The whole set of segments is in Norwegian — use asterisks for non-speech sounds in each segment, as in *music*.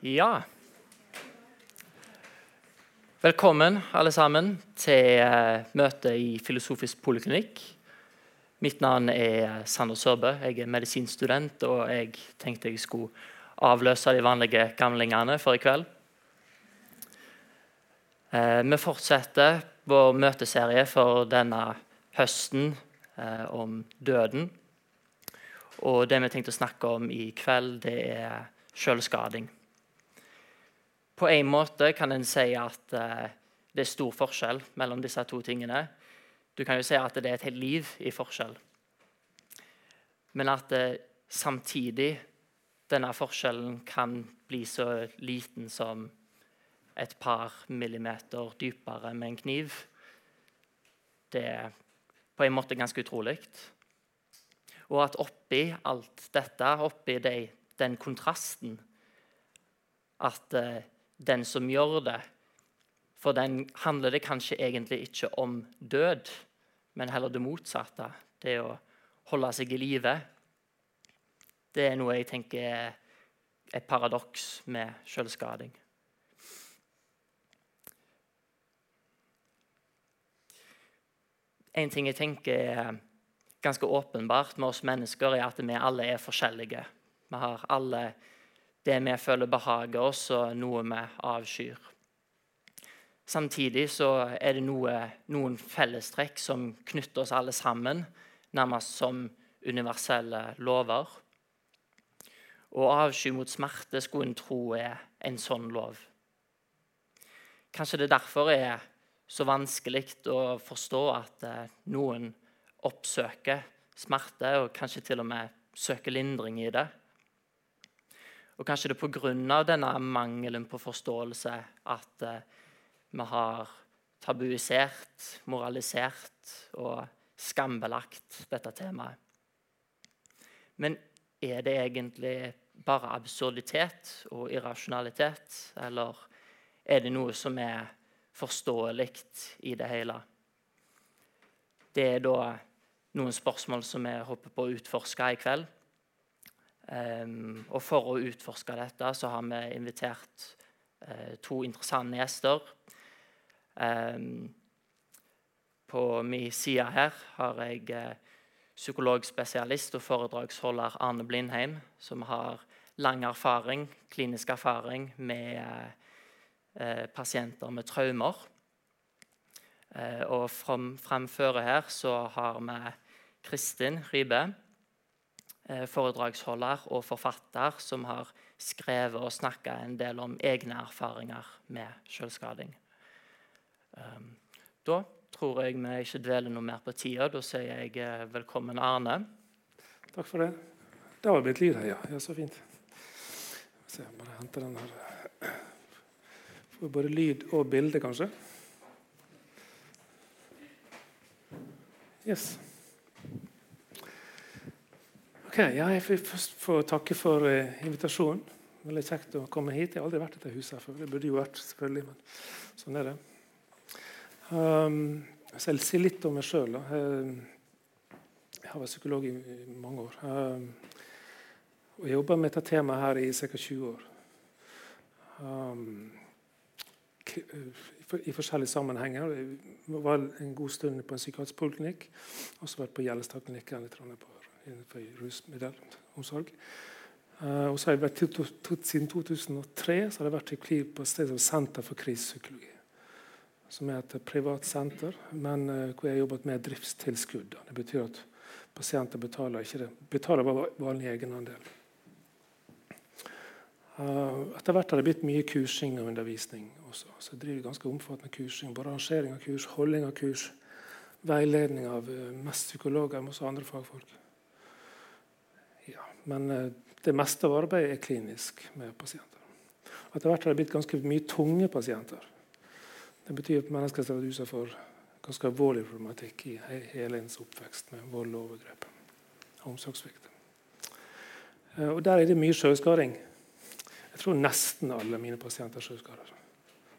Ja. Velkommen, alle sammen, til møtet møte i Filosofisk poliklinikk. Mitt navn er Sander Sørbø. Jeg er medisinstudent, og jeg tenkte jeg skulle avløse de vanlige gamlingene for i kveld. Uh, vi fortsetter vår møteserie for denne høsten uh, om døden. Og det vi tenkte å snakke om i kveld, det er selvskading. På en måte kan en si at uh, det er stor forskjell mellom disse to tingene. Du kan jo si at det er et helt liv i forskjell. Men at uh, samtidig denne forskjellen kan bli så liten som et par millimeter dypere med en kniv, det er på en måte ganske utrolig. Og at oppi alt dette, oppi de, den kontrasten at uh, den som gjør det. For den handler det kanskje egentlig ikke om død, men heller det motsatte. Det å holde seg i live. Det er noe jeg tenker er et paradoks med selvskading. En ting jeg tenker er ganske åpenbart med oss mennesker, er at vi alle er forskjellige. Vi har alle det vi føler behager oss, og noe vi avskyr. Samtidig så er det noe, noen fellestrekk som knytter oss alle sammen, nærmest som universelle lover. Og avsky mot smerte skulle en tro er en sånn lov. Kanskje det derfor er så vanskelig å forstå at eh, noen oppsøker smerte, og kanskje til og med søker lindring i det. Og kanskje det er pga. denne mangelen på forståelse at eh, vi har tabuisert, moralisert og skambelagt dette temaet. Men er det egentlig bare absurditet og irrasjonalitet, eller er det noe som er forståelig i det hele? Det er da noen spørsmål som vi håper på å utforske i kveld. Um, og For å utforske dette så har vi invitert uh, to interessante gjester. Um, på min side her har jeg uh, psykologspesialist og foredragsholder Arne Blindheim, som har lang erfaring, klinisk erfaring med uh, pasienter med traumer. og framføre her så har vi Kristin Rybe Eh, foredragsholder og forfatter som har skrevet og snakka en del om egne erfaringer med selvskading. Ehm, da tror jeg vi ikke dveler noe mer på tida. Da sier jeg eh, velkommen, Arne. Takk for det. Det var blitt lyd her, ja. ja. Så fint. Se, bare henter den her. Får både lyd og bilde, kanskje. Yes. Ja, Jeg vil først få takke for uh, invitasjonen. Veldig kjekt å komme hit. Jeg har aldri vært i dette huset før. Det burde jo vært, selvfølgelig, men sånn er det. Um, jeg si litt om meg sjøl. Uh, jeg har vært psykolog i, i mange år. Um, og jeg jobber med dette temaet her i ca. 20 år. Um, i forskjellige sammenhenger. Jeg var en god stund på en psykiatrisk poliklinikk. Og så vært på Gjellestadklinikken i Trondheim innenfor rusmiddelomsorg. Uh, og så har jeg vært to, to, Siden 2003 så har jeg vært i KLIV på et sted som Senter for krisepsykologi. Som er et privat senter, men uh, hvor jeg har jobbet med driftstilskudd. Det betyr at pasienter betaler, ikke det, betaler bare vanlig egenandel. Uh, etter hvert har det blitt mye kursing og undervisning. også. Så jeg driver ganske omfattende kursing. Både arrangering av kurs, holdning av kurs, veiledning av mest psykologer, men også andre fagfolk. Men eh, det meste av arbeidet er klinisk med pasienter. Etter hvert har det blitt ganske mye tunge pasienter. Det betyr at mennesker har vært utsatt for ganske alvorlig problematikk i hele ens oppvekst med vold og overgrep. Omsorgssvikt. Eh, og der er det mye sjøskading. Jeg tror nesten alle mine pasienter er sjøskader.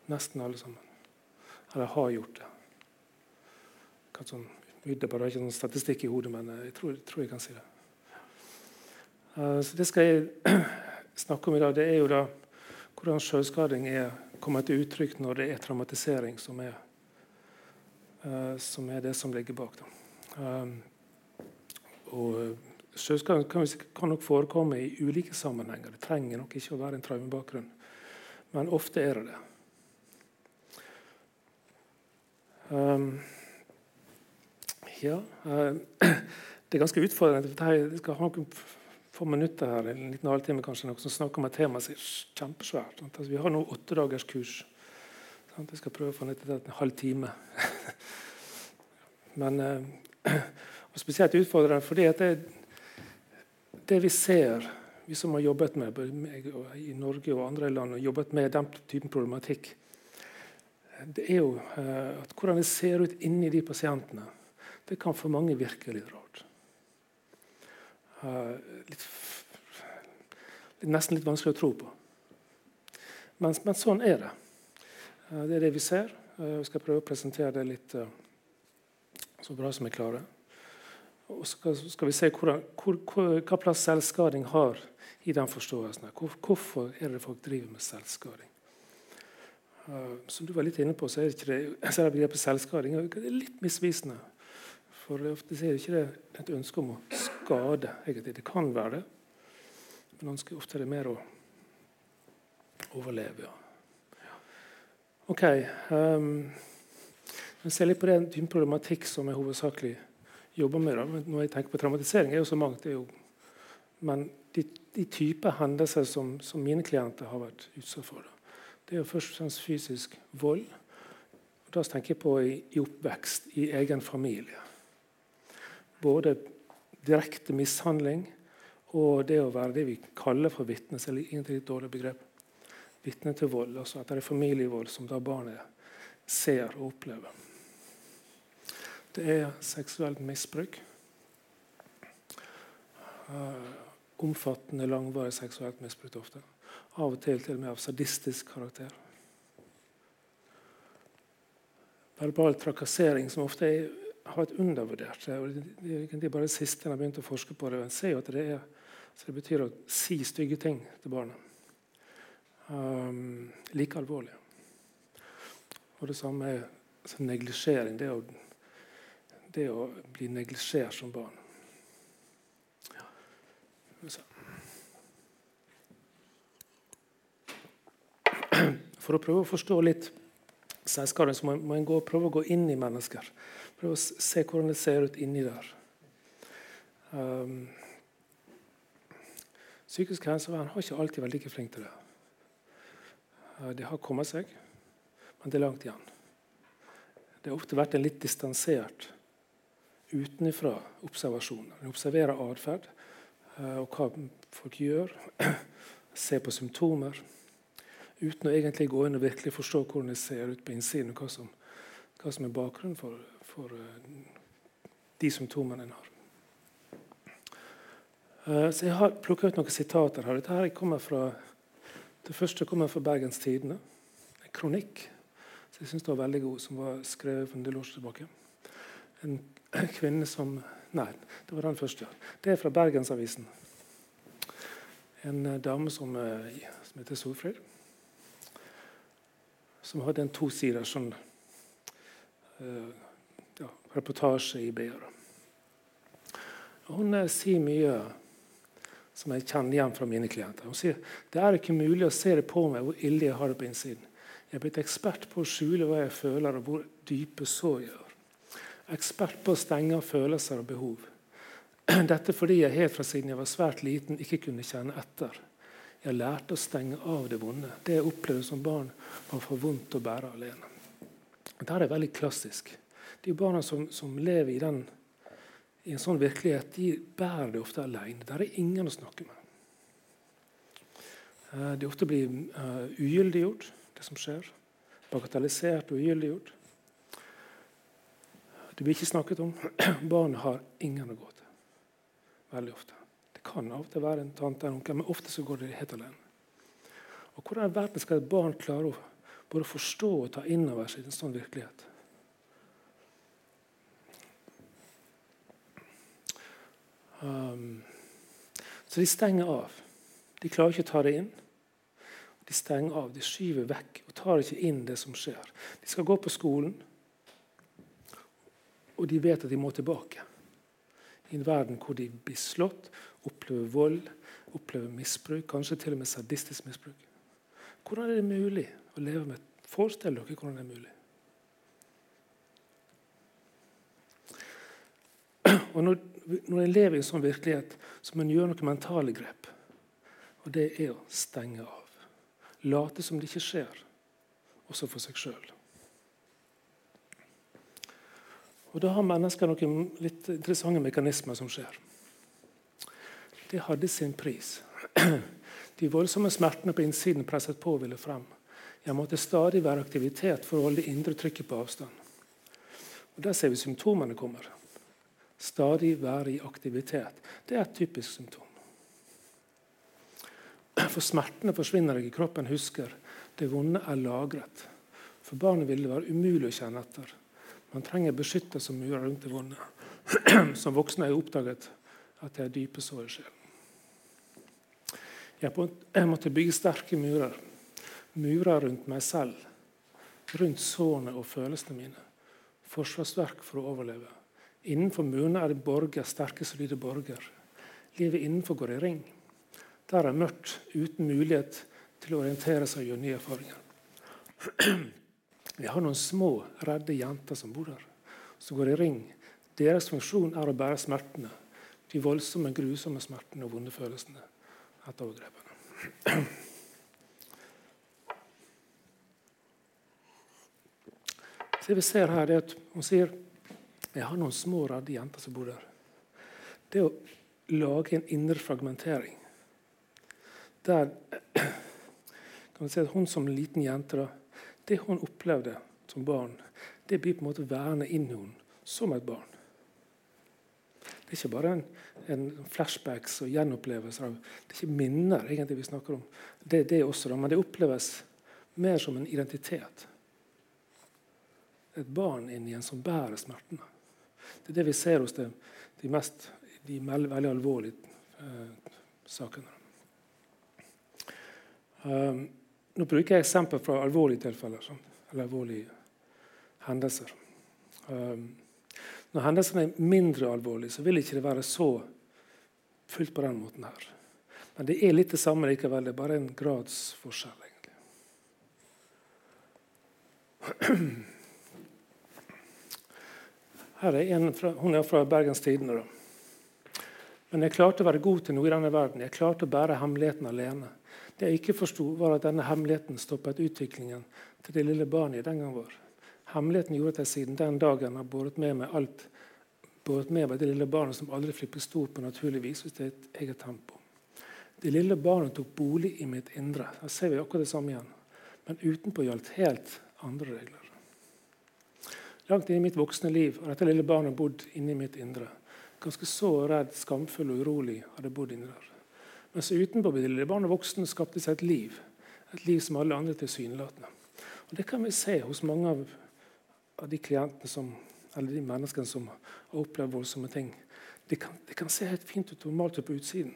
Nesten alle sammen. Eller har gjort det. Det er ikke noen statistikk i hodet, men jeg tror, jeg tror jeg kan si det. Eh, så Det skal jeg *clears throat* snakke om i dag. Det er jo da hvordan selvskading er, kommer til uttrykk når det er traumatisering som er, uh, som, er det som ligger bak. Da. og Selvskading kan, kan, nok forekomme i ulike sammenhenger. Det trenger nok ikke å være en traumebakgrunn. Men ofte er det det. Um, ja uh, *clears throat* Det er ganske utfordrende. Jeg skal ha noen få minutter her, en liten halvtime kanskje, noe som snakker om et tema som er kjempesvært. Altså, vi har nå åtte dagers kurs. Sant? Jeg skal prøve å få ned til en halv time. *laughs* Men *clears throat* uh, spesielt utfordrende fordi at det, det vi ser, vi som har jobbet med i Norge og andre land, og jobbet med den typen problematikk, det er jo eh, at hvordan det ser ut inni de pasientene, det kan for mange virke litt rart. Uh, litt, nesten litt vanskelig å tro på. Men, men sånn er det. Uh, det er det vi ser. Vi skal prøve å presentere det litt så bra som vi klarer. Og så skal vi se hvor, hvor, hva plass selvskading har i den forståelsen. Hvor, hvorfor er det folk driver med selvskading? Som du var litt inne på, så er det ikke det, så er begrepet selvskading det litt misvisende. For ofte er det ikke et ønske om å skade. egentlig. Det kan være det, men ofte er det mer å overleve. Ja. Ok. Um, ser litt på den typen problematikk som jeg hovedsakelig jobber med. Da. Når jeg tenker på traumatisering, er jo så mangt. Jo, men de, de typer hendelser som, som, mine klienter har vært utsatt for, da, det er jo først og fremst fysisk vold. Og da tenker jeg på i, i oppvekst i egen familie. Både direkte mishandling og det å være det vi kaller for vitne, selv egentlig et dårlig begrep. Vitne til vold. altså At det er familievold som da barnet ser og opplever. Det er seksuelt misbruk. Uh, omfattende, langvarig seksuelt misbruk ofte. Av og til til og med av sadistisk karakter. Verbal trakassering, som ofte er, har vært undervurdert. Det er egentlig bare det siste en har begynt å forske på det. En ser jo at det, er, det betyr å si stygge ting til barnet. Um, like alvorlig. Og det samme er altså neglisjering. Det å det å bli neglisjert som barn. Ja. For å prøve å forstå litt selvskading må en prøve å gå inn i mennesker. Prøve å se hvordan det ser ut inni der. Um, psykisk helsevern har ikke alltid vært like flink til det. Uh, det har kommet seg, men det er langt igjen. Det har ofte vært en litt distansert utenfra observasjoner. En observerer atferd uh, og hva folk gjør. *clears throat* Se på symptomer. Uten å egentlig gå inn og virkelig forstå hvordan det ser ut på innsiden, og hva som, hva som er bakgrunnen for, for uh, de symptomene en har. Uh, så Jeg har plukket ut noen sitater her. Dette her kommer fra, det første kommer fra Bergens Tidende. En kronikk som jeg syns var veldig god, som var skrevet for en del år tilbake. En *clears throat* kvinne som Nei, det var den første. Det er fra Bergensavisen. En uh, dame som, som, heter Solfrid. Som hadde en tosiders sånn, uh, ja, reportasje i BR. Hun sier mye som jeg kjenner igjen fra mine klienter. Hun sier det er ikke mulig å se det på meg hvor ille jeg har det på innsiden. Jeg er blitt ekspert på å skjule hva jeg føler, og hvor dype sår har ekspert på å stenge av følelser og behov. *clears throat* Dette fordi jeg helt fra siden jeg var svært liten, ikke kunne kjenne etter. Jeg lærte å stenge av det vonde. Det jeg opplevde som barn, var for vondt å bære alene. Dette er veldig klassisk. De barna som, som lever i, den, i, en sånn virkelighet, de bærer det ofte alene. Der er ingen å snakke med. Eh, de ofte blir uh, ugyldiggjort, det som skjer. Bagatellisert og ugyldiggjort. Det blir ikke snakket om. *clears throat* Barnet har ingen å gå til. Veldig ofte. Det kan av og til være en tante eller onkel, men ofte så går det helt alene. Og Hvordan i verden skal et barn klare å både forstå og ta inn over seg en sånn virkelighet? Um, så de stenger av. De klarer ikke å ta det inn. De stenger av, de skyver vekk og tar ikke inn det som skjer. De skal gå på skolen, og de vet at de må tilbake. I en verden hvor de blir slått, opplever vold, opplever misbruk, kanskje til og med sadistisk misbruk. Hvordan er det mulig å leve med Forestill dere hvordan det er mulig. Og når, når en lever i en sånn virkelighet, så må en gjøre noen mentale grep. Og det er å stenge av. Late som det ikke skjer, også for seg sjøl. Og Da har mennesker noen litt interessante mekanismer som skjer. Det hadde sin pris. *clears throat* De voldsomme smertene på innsiden presset på ville frem. Jeg måtte stadig være aktivitet for å holde det indre trykket på avstand. Og Der ser vi symptomene kommer. Stadig være i aktivitet. Det er et typisk symptom. For smertene forsvinner ikke. Kroppen husker. Det vonde er lagret. For barnet vil det være umulig å kjenne etter. Man trenger beskyttelse som murer rundt det vonde. *clears throat* Som voksne har jeg oppdaget at det er dype sår i sjelen. Jeg måtte bygge sterke murer. Murer rundt meg selv, rundt sårene og følelsene mine. Forsvarsverk for å overleve. Innenfor murene er det borger, sterke, solide borger. Livet innenfor går i ring. Der er mørkt, uten mulighet til å orientere seg og gjøre nye erfaringer. *clears throat* Vi har noen små, redde jenter som bor der, som går i ring. Deres funksjon er å bære smertene. De voldsomme, grusomme smertene og vonde følelsene etter overgrepene. *clears throat* Det vi ser her, er at hun sier jeg har noen små, redde jenter som bor der. Det å lage en indre fragmentering Der *clears throat* kan man si at hun som liten jente Det hun opplevde som barn, det blir på en måte værende inn i henne som et barn. Det er ikke bare en, en flashbacks og gjenopplevelser. Det er ikke minner egentlig vi snakker om. Det, det også, Men det oppleves mer som en identitet. Et barn inni en som bærer smertene. Det er det vi ser hos det, de, mest, de veldig alvorlige eh, sakene. Um, nå bruker jeg eksempel fra alvorlige tilfeller, eller alvorlige hendelser. Um, når hendelsene er mindre alvorlige, så vil ikke det være så fullt på den måten her. Men det er litt det samme likevel. Det er bare en gradsforskjell, egentlig. *clears throat* Her er en fra, hun er fra Bergens Tidende. Men jeg klarte å være god til noe i denne verden. Jeg klarte å bære hemmeligheten alene. Det jeg ikke forsto, var at denne hemmeligheten stoppet utviklingen til det lille barnet i den gang var. Hemmeligheten gjorde at jeg siden den dagen har båret med meg alt båret med meg det lille barnet som aldri flipper stort på naturlig vis hvis det er et eget tempo. Det lille barnet tok bolig i mitt indre. Da ser vi akkurat det samme igjen. Men utenpå gjaldt helt andre regler. Langt inn i mitt voksne liv har dette lille barnet bodd inni mitt indre. Ganske så redd, skamfull og urolig hadde bodd inni der. Mens utenpå ble det lille barnet voksen skapte seg et liv. Et liv som alle andre tilsynelatende. Og Det kan vi se hos mange av, av de klientene som, eller de menneskene som har opplevd voldsomme ting. Det kan, de kan se helt fint ut normalt på utsiden.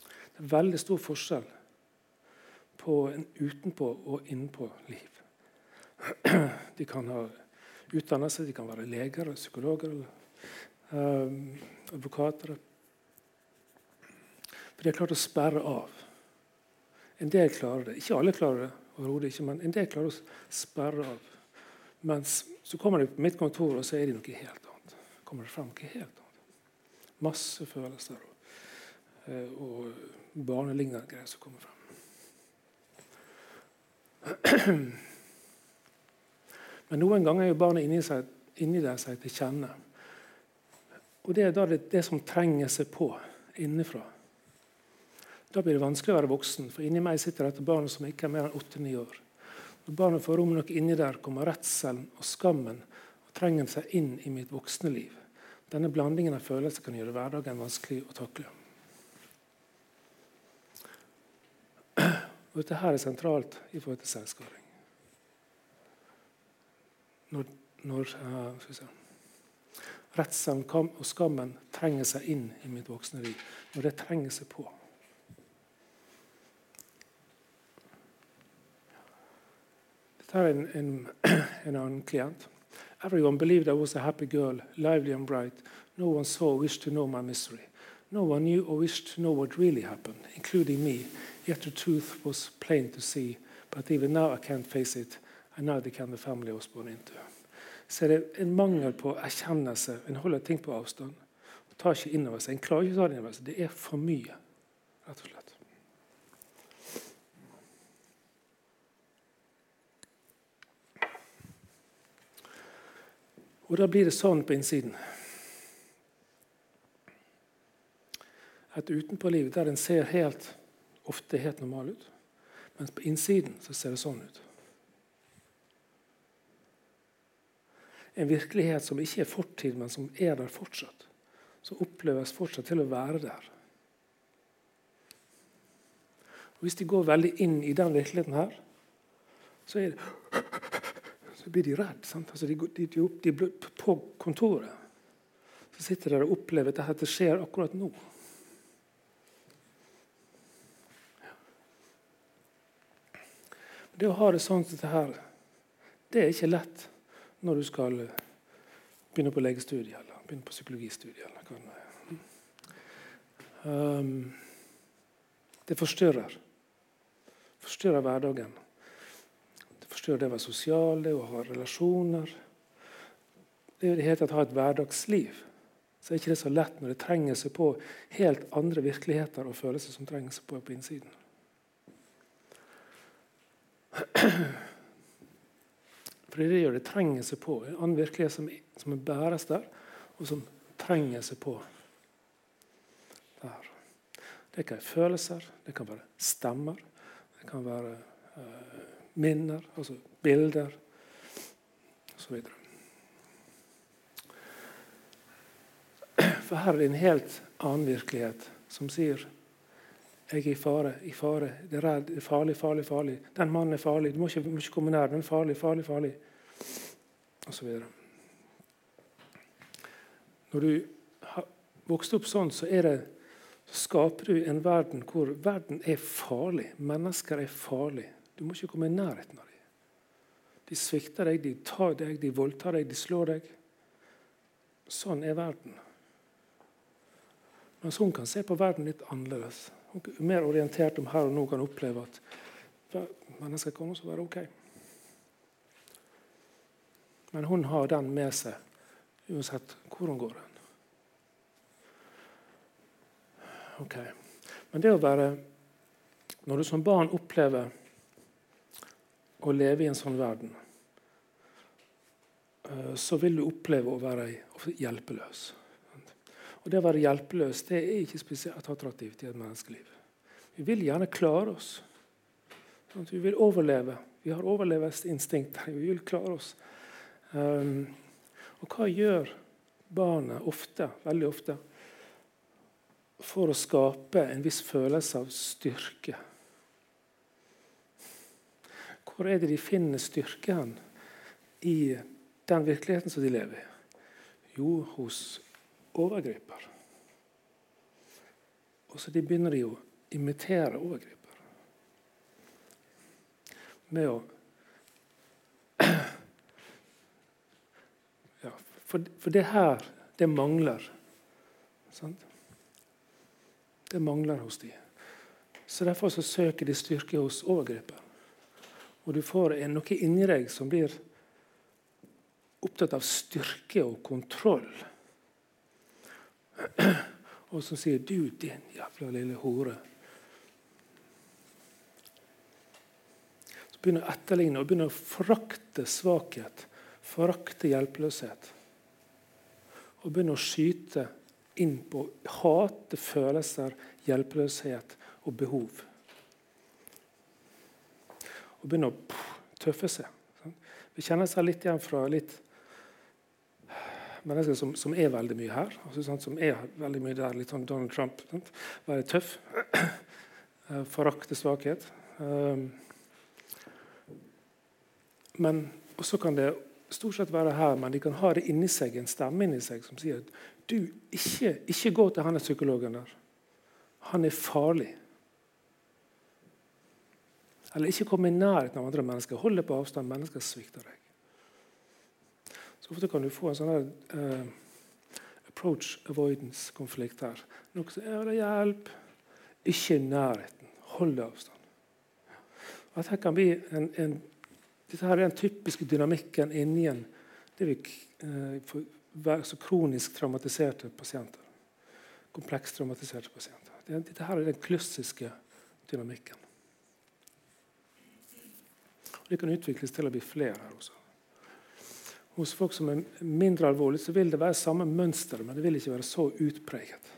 Det er veldig stor forskjell på en utenpå og innenpå liv. *clears throat* De kan ha utdanne seg. De kan være leger, psykologer eller um, advokater. For de har klart å sperre av. En del klarer det. Ikke alle klarer det, ikke, men en del klarer å sperre av. Mens så kommer de på mitt kontor, og så er de noe helt annet. kommer det frem noe helt annet. Masse følelser og, eh, og barnelignende greier som kommer frem. *clears throat* Men noen ganger er jo barnet inni, seg, inni der seg til kjenne. Og Det er da det, det som trenger seg på innenfra. Da blir det vanskelig å være voksen, for inni meg sitter dette barnet som ikke er mer enn 8-9 år. Når barnet får rom nok inni der, kommer redselen og skammen og trenger seg inn i mitt voksne liv. Denne blandingen av følelser kan gjøre hverdagen vanskelig å takle. Og Dette her er sentralt i forhold til selvskading når, når uh, redselen og skammen trenger seg inn i mitt voksne liv. Når det trenger seg på. Det er en, en, *clears throat* en annen klient. Everyone believed I was a happy girl, lively and bright. No one saw or wished to know my misery. No one knew or wished to know what really happened, including me. Yet the truth was plain to see. But even now I can't face it. Now became the family was born into. Så det er en mangel på erkjennelse. En holder ting på avstand. og tar ikke inn seg. En klarer ikke å ta det inn over seg. Det er for mye, rett og slett. Og da blir det sånn på innsiden. At utenpå livet, der en ser helt, ofte helt normal ut, mens på innsiden så ser det sånn ut. En virkelighet som ikke er fortid, men som er der fortsatt. Som oppleves fortsatt til å være der. Og Hvis de går veldig inn i den virkeligheten her, så det så blir de redd. Altså de, de, de, på kontoret så sitter de og opplever at dette skjer akkurat nå. Det å ha det sånn som dette her, det er ikke lett når du skal begynne på legestudiet eller begynne på psykologistudiet. eller hva det er. Um, det forstyrrer. Forstyrrer hverdagen forstyrrer det å være sosial, det å ha relasjoner. Det i det hele tatt å ha et hverdagsliv. Så er ikke det så lett når det trenger seg på helt andre virkeligheter og følelser som trenger seg på på innsiden. *clears throat* For det det gjør. Det trenger seg på. En annen virkelighet som, som bæres der, og som trenger seg på der. Det kan være følelser, det kan være stemmer, det kan være uh, minner, altså bilder osv. For her er det en helt annen virkelighet som sier jeg er i fare, i fare, det er redd, det er farlig, farlig, farlig. Den mannen er farlig, du må ikke, må ikke komme nær. Den er farlig, farlig, farlig. Videre. Når du har vokst opp sånn, så, det, så skaper du en verden hvor verden er farlig. Mennesker er farlige. Du må ikke komme i nærheten av dem. De svikter deg, de tar deg, de voldtar deg, de slår deg. Sånn er verden. Mens hun kan se på verden litt annerledes. Hun er mer orientert om her og nå kan oppleve at mennesker kan også være ok. Men hun har den med seg uansett hvor hun går. Ok. Men det å være Når du som barn opplever å leve i en sånn verden, eh, så vil du oppleve å være hjelpeløs. Og Det å være hjelpeløs det er ikke spesielt attraktivt i et menneskeliv. Vi vil gjerne klare oss. Vi vil overleve. Vi har overlevelsesinstinkt. Vi vil klare oss. Um, og hva gjør barnet ofte, veldig ofte for å skape en viss følelse av styrke? Hvor er det de finner styrke i den virkeligheten som de lever i? Jo, hos overgriper. Og så de begynner de å imitere overgriper. Med å ja, for, for, det her, det mangler. Sant? Det mangler hos de. Så Derfor så søker de styrke hos overgriper. Og du får noe inni deg som blir opptatt av styrke og kontroll. *clears throat* Og som sier 'Du, din jævla lille hore'. Så begynner å etterligne og begynner å forakte svakhet, forakte hjelpeløshet. Og begynner å skyte inn på hate følelser, hjelpeløshet og behov og begynner å tøffe seg. Vi kjenner seg litt igjen fra litt mennesker som, som er veldig mye her. Altså, som er veldig mye der, litt sånn Donald Trump. Sant? Være tøff. *clears throat* Eh, forakte svakhet. Um, men også kan det stort sett være her, men de kan ha det inni seg, en stemme inni seg som sier at du, ikke, ikke gå til han psykologen der. Han er farlig. Eller ikke komme i nærheten av andre mennesker. Hold deg på avstand. Mennesker svikter deg. Så ofte kan du få en sånn her, uh, approach avoidance-konflikt her. Noe som er hjelp. Ikke i nærheten. Hold deg avstand. At kan bli en, en, dette her er den typiske dynamikken inni en det vi eh, så kronisk traumatiserte pasienter. Komplekst traumatiserte pasienter. Dette her er den klassiske dynamikken. Det kan utvikles til å bli flere her også. Hos folk som er mindre alvorlige, så vil det være samme mønster, men det vil ikke være så utpreget.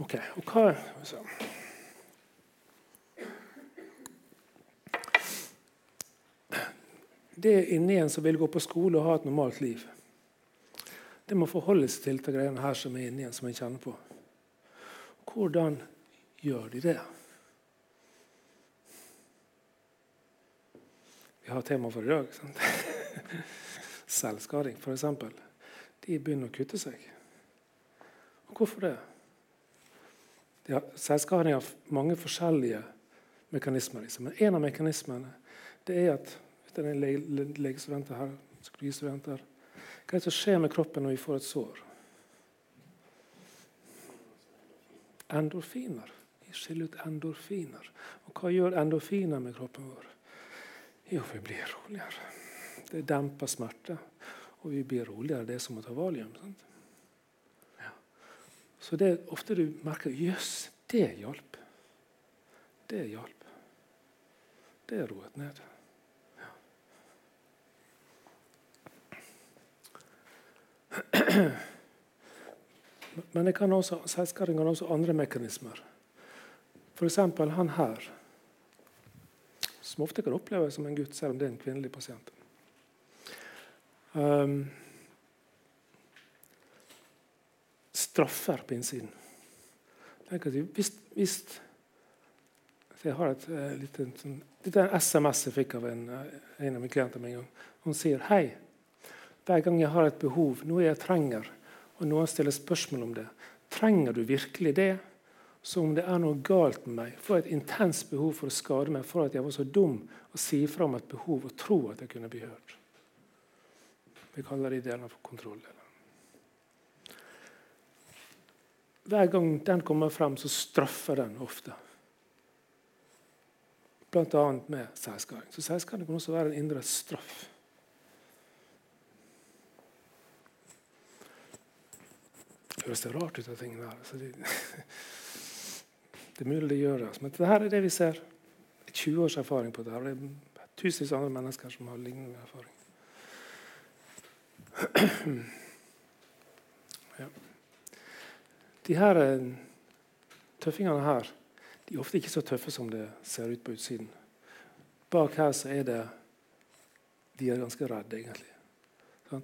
Ok, og hva så. Det er inni en som vil gå på skole og ha et normalt liv. Det må forholde seg til de greiene her som er inni en, som en kjenner på. Hvordan gjør de det? Vi har tema for i dag. Sant? *laughs* Selvskading, f.eks. De begynner å kutte seg. Og hvorfor det? De har, selvskading har mange forskjellige mekanismer. Liksom. En av mekanismene er at det er en legestudenter her, psykologistudenter Hva er det som skjer med kroppen når vi får et sår? Endorfiner. Vi skiller ut endorfiner. Og hva gjør endorfiner med kroppen vår? Jo, vi blir roligere. Det demper smerte. Og vi blir roligere. Det er som å ta valium. Ja. Så det er ofte du merker Jøss, det hjalp. Det hjalp. Det roet ned. Ja. Men det kan også, kan også andre mekanismer. F.eks. han her, som ofte kan oppleves som en gutt, selv om det er en kvinnelig pasient. Um, straffer på innsiden. Hvis, hvis jeg har et uh, lite, sånn, Dette er en SMS jeg fikk av en, uh, en av mine klienter. Hun sier hei. Hver gang jeg har et behov, noe jeg trenger, og noen stiller spørsmål om det, trenger du virkelig det? som om det er noe galt med meg, får et intenst behov for å skade meg for at jeg var så dum å si fra om et behov og tro at jeg kunne bli hørt. Vi kaller det delen for kontrolldeler. Hver gang den kommer frem, så straffer den ofte. Bl.a. med selvskading. Så selvskading kan også være en indre straff. Høres det rart ut av tingene der? *laughs* Det er mulig det gjør det. Men dette er det vi ser. 20 års erfaring på det. Det er tusenvis av andre mennesker som har lignende erfaring. *clears throat* Ja. De her eh, tøffingene her de er ofte ikke så tøffe som det ser ut på utsiden. Bak her så er det De er ganske redde, egentlig.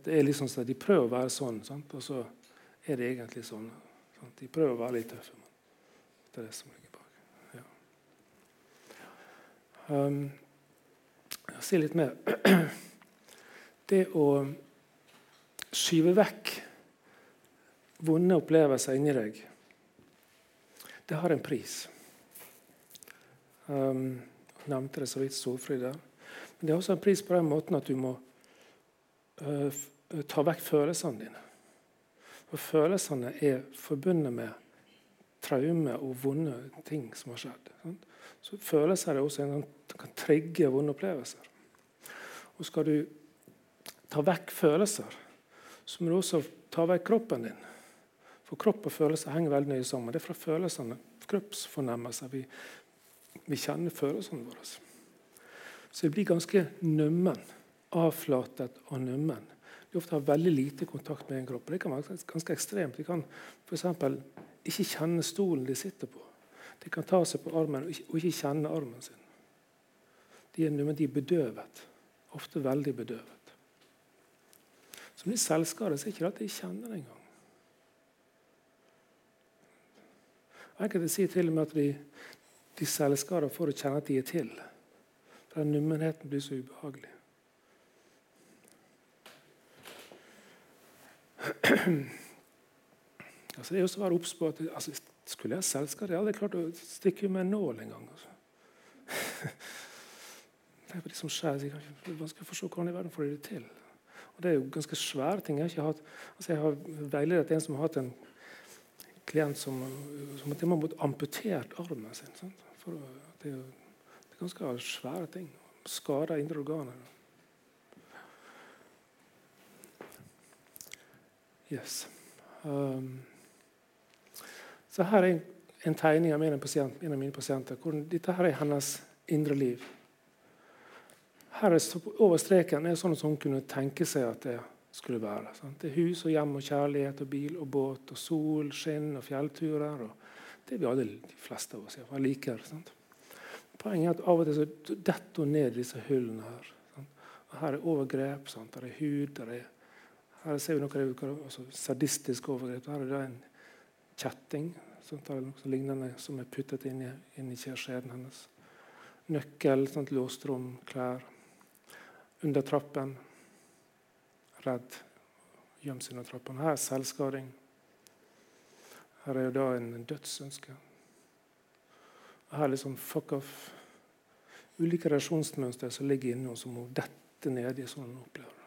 Det er liksom De prøver å være sånn, og så er det egentlig sånn. De prøver å være litt tøffe. Men det er det som er Um, si litt mer. *clears throat* Det å skyve vekk vonde opplevelser inni deg, det har en pris. Um, jeg nevnte det så vidt Solfrid der. Men det har også en pris på den måten at du må uh, ta vekk følelsene dine. For følelsene er forbundet med traume og vonde ting som har skjedd. Sant? Så følelser er også en kan trigge vonde opplevelser. Og skal du ta vekk følelser, så må du også ta vekk kroppen din. For kropp og følelser henger veldig nøye sammen. Det er fra følelsene, kroppsfornemmelser, vi, vi kjenner følelsene våre. Så jeg blir ganske nummen. Avflatet og nummen. Ofte har veldig lite kontakt med en kropp. Det kan være ganske ekstremt. De kan f.eks. ikke kjenne stolen de sitter på. De kan ta seg på armen og ikke, og ikke kjenne armen sin. De er, de er bedøvet. Ofte veldig bedøvet. Som de selvskader, så er det ikke at de kjenner det engang. Enkelte sier til og med at de, de selvskader for å kjenne at de er til. Den nummenheten blir så ubehagelig. *clears throat* Altså, det er også å være obs på at altså, skulle jeg selvskade, jeg hadde klart å stikke med en nål en gang. Altså. Tenk *laughs* på det som skjer. Så skal er vanskelig forstå hvordan i verden får de det til. Og Det er jo ganske svære ting. Jeg har, ikke altså jeg har veiledet en som har hatt en klient som, som at de har måttet amputert armen sin. det, er, det, er, ganske svære ting. Skader indre organer. Yes. Um, så her er en, tegning av en, pasient, en, av mine pasienter. Hvor, dette her er hennes indre liv. Her er Over streken er sånn som hun kunne tenke seg at det skulle være. Sant? Det er hus og hjem og kjærlighet og bil og båt og sol, skinn og fjellturer. Og det vi alle, de fleste av oss i liker. Sant? Poenget er at av og til så detter hun ned disse hullene her. Sant? Og her er overgrep, sant? der er hud der er, Her ser vi noe altså, sadistiske overgrepet. Her er det en kjetting sånt, Der er noe lignende som er puttet inn i, i skjeden hennes. Nøkkel, sånt, låst rom, klær. Under trappen redd. Gjemt seg under trappen. Her er selvskading. Her er jo da en dødsønske. Her er liksom fuck off. Ulike reaksjonsmønstre som ligger inne, og som må dette ned i sånn hun opplever det.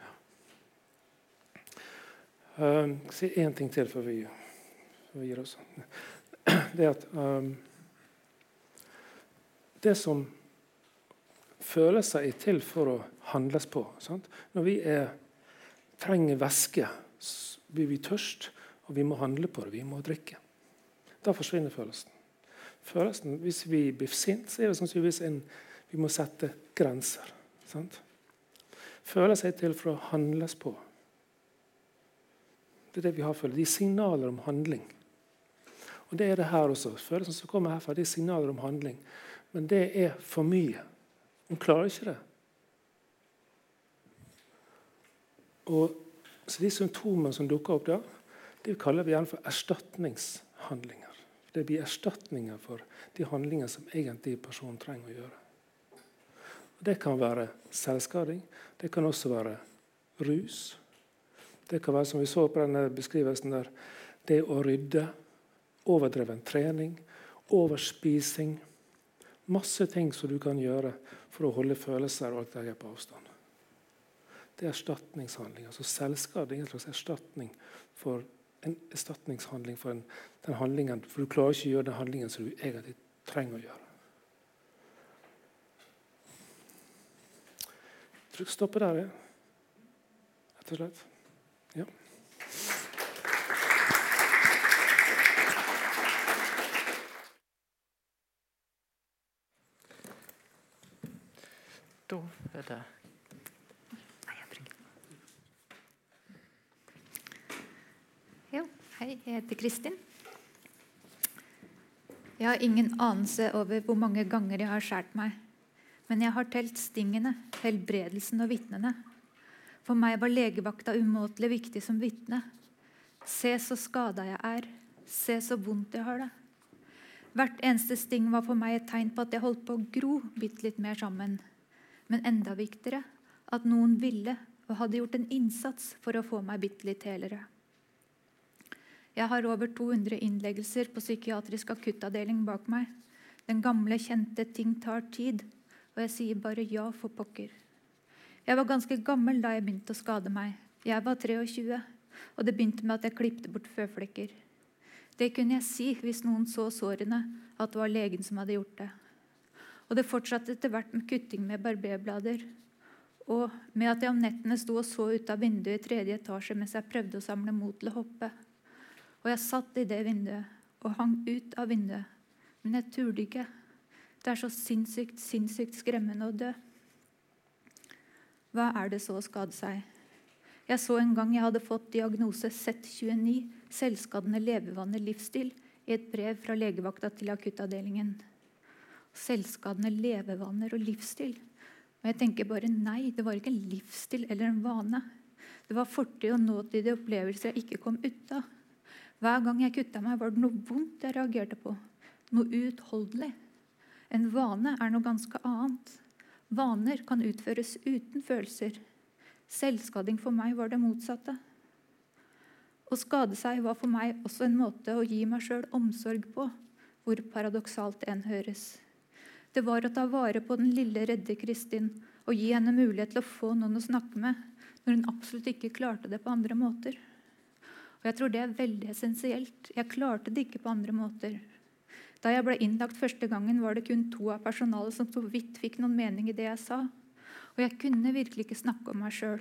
Ja. Um, si én ting til før vi, vi gir oss. *clears throat* Det er at um, Det som følelser er til for å handles på. Sant? Når vi er, trenger væske, blir vi tørst, og vi må handle på det. Vi må drikke. Da forsvinner følelsen. følelsen hvis vi blir sint, så er det sannsynligvis en vi må sette grenser. Sant? Følelser er til for å handles på. Det er det vi har følt. De signaler om handling. Og Det er det her også. Følelsene som kommer herfra, det er signaler om handling. Men det er for mye. Hun klarer ikke det. Og så De symptomene som dukker opp da, det kaller vi gjerne for erstatningshandlinger. Det blir erstatninger for de handlinger som egentlig personen trenger å gjøre. Og det kan være selvskading. Det kan også være rus. Det kan være, som vi så på denne beskrivelsen der, det å rydde, overdreven trening, overspising. Masse ting som du kan gjøre for å holde følelser og alt det på avstand. Det er erstatningshandling. altså Selvskading er en slags erstatning for en erstatningshandling for en, den handlingen. For du klarer ikke å gjøre den handlingen som du egentlig trenger å gjøre. Jeg tror jeg stoppe der, ja. Rett og slett. Ja. Er det Hei, jeg heter Kristin. Jeg har ingen anelse over hvor mange ganger jeg har skåret meg. Men jeg har telt stingene, helbredelsen og vitnene. For meg var legevakta umåtelig viktig som vitne. Se så skada jeg er. Se så vondt jeg har det. Hvert eneste sting var for meg et tegn på at jeg holdt på å gro bitte litt mer sammen. Men enda viktigere at noen ville og hadde gjort en innsats for å få meg bitte litt helere. Jeg har over 200 innleggelser på psykiatrisk akuttavdeling bak meg. Den gamle, kjente 'ting tar tid', og jeg sier bare ja for pokker. Jeg var ganske gammel da jeg begynte å skade meg. Jeg var 23, og det begynte med at jeg klipte bort føflekker. Det kunne jeg si hvis noen så sårene, at det var legen som hadde gjort det. Og det fortsatte etter hvert med kutting med barberblader. Og med at jeg om nettene sto og så ut av vinduet i tredje etasje mens jeg prøvde å samle mot til å hoppe. Og jeg satt i det vinduet og hang ut av vinduet. Men jeg turde ikke. Det er så sinnssykt, sinnssykt skremmende å dø. Hva er det så å skade seg? Jeg så en gang jeg hadde fått diagnose Z29, selvskadende levevannet livsstil, i et brev fra legevakta til akuttavdelingen. Selvskadende levevaner og livsstil. Og jeg tenker bare nei, det var ikke en livsstil eller en vane. Det var fortid og nåtidige opplevelser jeg ikke kom ut av. Hver gang jeg kutta meg, var det noe vondt jeg reagerte på. Noe uutholdelig. En vane er noe ganske annet. Vaner kan utføres uten følelser. Selvskading for meg var det motsatte. Å skade seg var for meg også en måte å gi meg sjøl omsorg på, hvor paradoksalt enn høres. Det var å ta vare på den lille, redde Kristin og gi henne mulighet til å få noen å snakke med når hun absolutt ikke klarte det på andre måter. Og jeg tror det er veldig essensielt. Jeg klarte det ikke på andre måter. Da jeg ble innlagt første gangen, var det kun to av personalet som så vidt fikk noen mening i det jeg sa. Og jeg kunne virkelig ikke snakke om meg sjøl,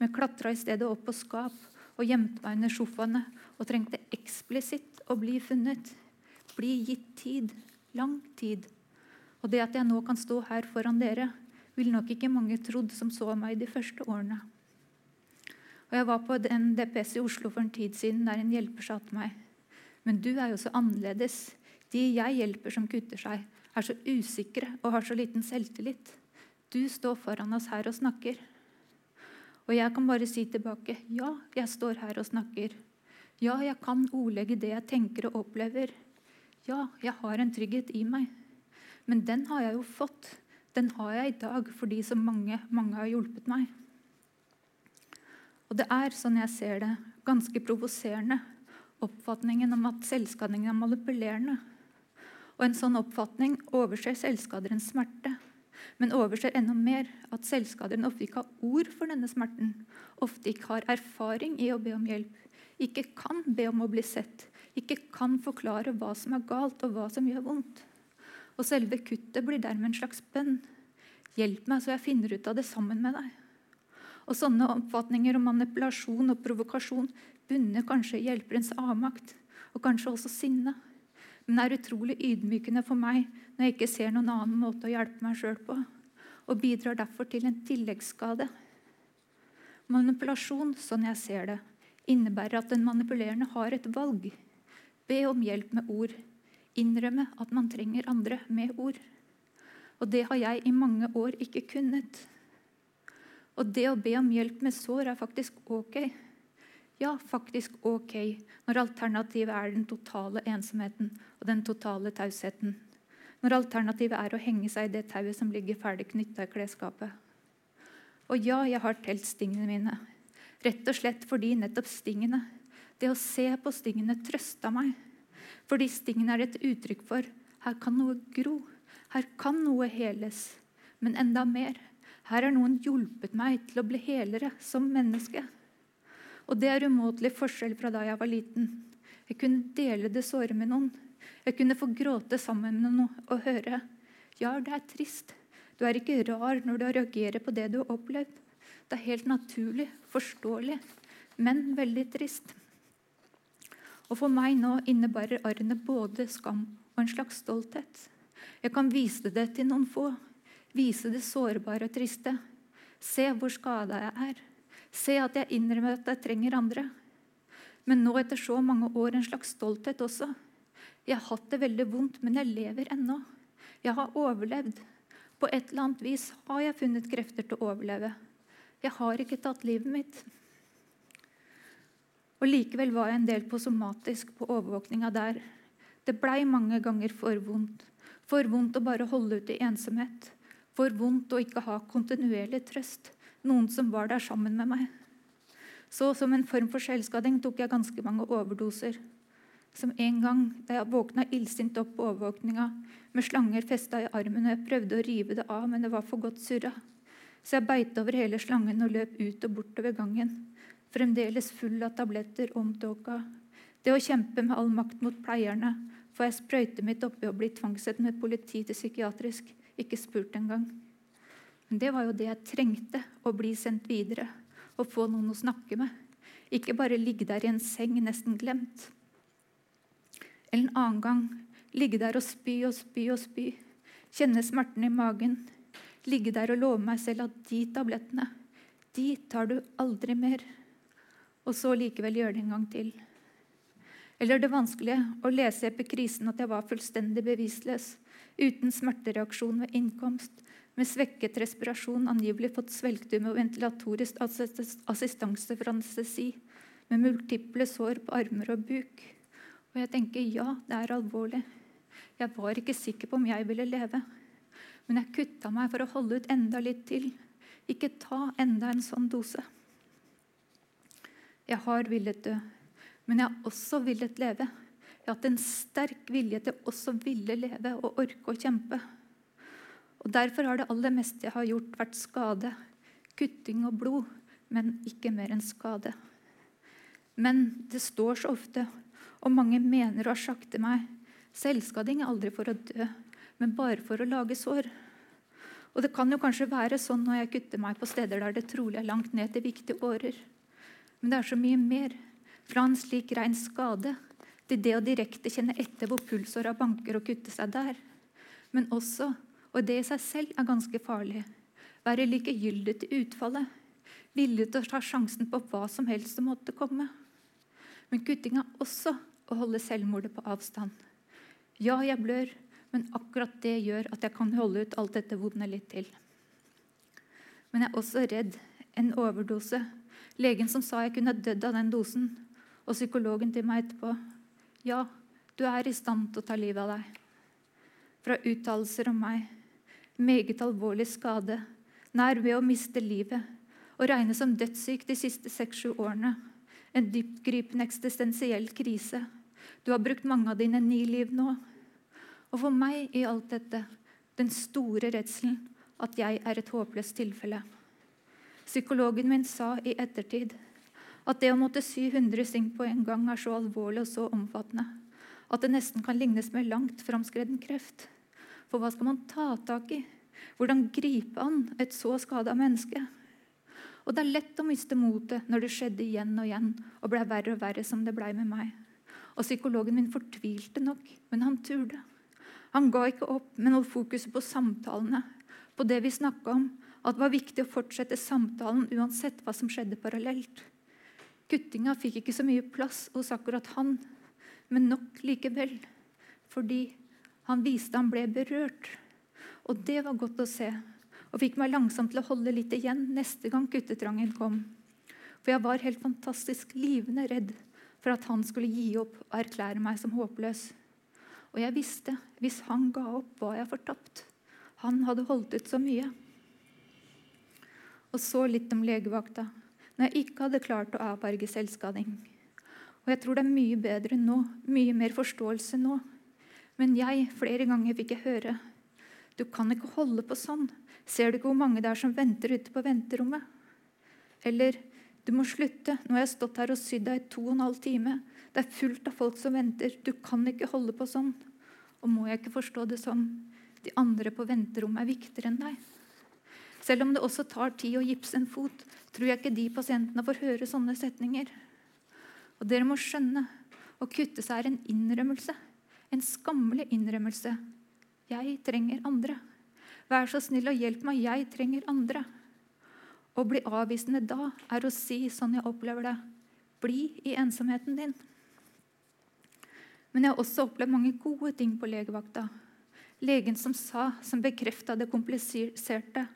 men klatra i stedet opp på skap og gjemte meg under sofaene og trengte eksplisitt å bli funnet. Bli gitt tid. Lang tid. Og det at jeg nå kan stå her foran dere, vil nok ikke mange trodd som så meg de første årene. Og Jeg var på en DPS i Oslo for en tid siden der en hjelper sa til meg Men du er jo så annerledes. De jeg hjelper som kutter seg, er så usikre og har så liten selvtillit. Du står foran oss her og snakker. Og jeg kan bare si tilbake ja, jeg står her og snakker. Ja, jeg kan ordlegge det jeg tenker og opplever. Ja, jeg har en trygghet i meg. Men den har jeg jo fått. Den har jeg i dag fordi så mange, mange har hjulpet meg. Og det er, sånn jeg ser det, ganske provoserende oppfatningen om at selvskading er manipulerende. Og en sånn oppfatning overser selvskaderens smerte. Men overser enda mer at selvskaderen ofte ikke har ord for denne smerten. Ofte ikke har erfaring i å be om hjelp. Ikke kan be om å bli sett. Ikke kan forklare hva som er galt, og hva som gjør vondt. Og selve kuttet blir dermed en slags bønn. Hjelp meg, så jeg finner ut av det sammen med deg. Og Sånne oppfatninger om manipulasjon og provokasjon bunner kanskje hjelperens avmakt, og kanskje også sinne. Men det er utrolig ydmykende for meg når jeg ikke ser noen annen måte å hjelpe meg sjøl på, og bidrar derfor til en tilleggsskade. Manipulasjon, sånn jeg ser det, innebærer at den manipulerende har et valg. Be om hjelp med ord innrømme at man trenger andre med ord. Og det har jeg i mange år ikke kunnet. Og det å be om hjelp med sår er faktisk ok. Ja, faktisk ok når alternativet er den totale ensomheten og den totale tausheten. Når alternativet er å henge seg i det tauet som ligger ferdig knytta i klesskapet. Og ja, jeg har telt stingene mine. Rett og slett fordi nettopp stingene, det å se på stingene, trøsta meg. Fordi stingen er et uttrykk for her kan noe gro, her kan noe heles. Men enda mer her har noen hjulpet meg til å bli helere som menneske. Og det er umåtelig forskjell fra da jeg var liten. Jeg kunne dele det såre med noen. Jeg kunne få gråte sammen med noen og høre ja, det er trist. Du er ikke rar når du reagerer på det du har opplevd. Det er helt naturlig, forståelig, men veldig trist. Og For meg nå innebærer arrene både skam og en slags stolthet. Jeg kan vise det til noen få. Vise det sårbare og triste. Se hvor skada jeg er. Se at jeg innrømmer at jeg trenger andre. Men nå etter så mange år en slags stolthet også. Jeg har hatt det veldig vondt, men jeg lever ennå. Jeg har overlevd. På et eller annet vis har jeg funnet krefter til å overleve. Jeg har ikke tatt livet mitt. Og Likevel var jeg en del på somatisk på overvåkninga der. Det blei mange ganger for vondt. For vondt å bare holde ut i ensomhet. For vondt å ikke ha kontinuerlig trøst. Noen som var der sammen med meg. Så som en form for selvskading tok jeg ganske mange overdoser. Som en gang da jeg våkna illsint opp på overvåkninga med slanger festa i armen, og jeg prøvde å rive det av, men det var for godt surra. Så jeg beit over hele slangen og løp ut og bortover gangen fremdeles full av tabletter omtåka. Det å kjempe med all makt mot pleierne, får jeg sprøyte mitt oppi og bli tvangssatt med politi til psykiatrisk. Ikke spurt engang. Men det var jo det jeg trengte, å bli sendt videre. Å få noen å snakke med. Ikke bare ligge der i en seng, nesten glemt. Eller en annen gang ligge der og spy og spy og spy. Kjenne smerten i magen. Ligge der og love meg selv at de tablettene, de tar du aldri mer og så likevel gjøre det en gang til. Eller det vanskelige å lese etter krisen at jeg var fullstendig bevisstløs, uten smertereaksjon ved innkomst, med svekket respirasjon, angivelig fått svelgtum og ventilatorisk assistanse for anestesi, med multiple sår på armer og buk. Og jeg tenker ja, det er alvorlig. Jeg var ikke sikker på om jeg ville leve. Men jeg kutta meg for å holde ut enda litt til. Ikke ta enda en sånn dose. Jeg har villet dø, men jeg har også villet leve. Jeg har hatt en sterk vilje til også ville leve og orke å kjempe. Og Derfor har det aller meste jeg har gjort, vært skade, kutting og blod, men ikke mer enn skade. Men det står så ofte, og mange mener og har sagt til meg, selvskading er aldri for å dø, men bare for å lage sår. Og det kan jo kanskje være sånn når jeg kutter meg på steder der det trolig er langt ned til viktige årer. Men det er så mye mer. Fra en slik rein skade til det å direkte kjenne etter hvor pulsåra banker og kutte seg der. Men også og det i seg selv er ganske farlig. Være likegyldig til utfallet. Villig til å ta sjansen på hva som helst som måtte komme. Men kutting er også å holde selvmordet på avstand. Ja, jeg blør, men akkurat det gjør at jeg kan holde ut alt dette vonde litt til. Men jeg er også redd. En overdose. Legen som sa jeg kunne dødd av den dosen. Og psykologen til meg etterpå. Ja, du er i stand til å ta livet av deg. Fra uttalelser om meg meget alvorlig skade, nær ved å miste livet og regnes som dødssyk de siste seks-sju årene. En dyptgripende eksistensiell krise. Du har brukt mange av dine ni liv nå. Og for meg i alt dette den store redselen at jeg er et håpløst tilfelle. Psykologen min sa i ettertid at det å måtte sy 100 sting på en gang er så alvorlig og så omfattende at det nesten kan lignes med langt framskreden kreft. For hva skal man ta tak i? Hvordan gripe an et så skada menneske? Og Det er lett å miste motet når det skjedde igjen og igjen og ble verre og verre som det ble med meg. Og Psykologen min fortvilte nok, men han turde. Han ga ikke opp, men holdt fokuset på samtalene, på det vi snakka om, at det var viktig å fortsette samtalen uansett hva som skjedde parallelt. Kuttinga fikk ikke så mye plass hos akkurat han, men nok likevel. Fordi han viste han ble berørt. Og det var godt å se, og fikk meg langsomt til å holde litt igjen neste gang guttetrangen kom. For jeg var helt fantastisk livende redd for at han skulle gi opp og erklære meg som håpløs. Og jeg visste hvis han ga opp, var jeg fortapt. Han hadde holdt ut så mye. Og så litt om legevakta, når jeg ikke hadde klart å avverge selvskading. Og jeg tror det er mye bedre nå, mye mer forståelse nå. Men jeg, flere ganger fikk jeg høre du kan ikke holde på sånn. Ser du ikke hvor mange det er som venter ute på venterommet? Eller du må slutte. Nå har jeg stått her og sydd deg i to og en halv time. Det er fullt av folk som venter. Du kan ikke holde på sånn. Og må jeg ikke forstå det som de andre på venterommet er viktigere enn deg? Selv om det også tar tid å gipse en fot, tror jeg ikke de pasientene får høre sånne setninger. Og dere må skjønne å kutte seg er en innrømmelse. En skammelig innrømmelse. Jeg trenger andre. Vær så snill og hjelp meg, jeg trenger andre. Å bli avvisende da er å si sånn jeg opplever det. Bli i ensomheten din. Men jeg har også opplevd mange gode ting på legevakta. Legen som sa, som bekrefta det kompliserte.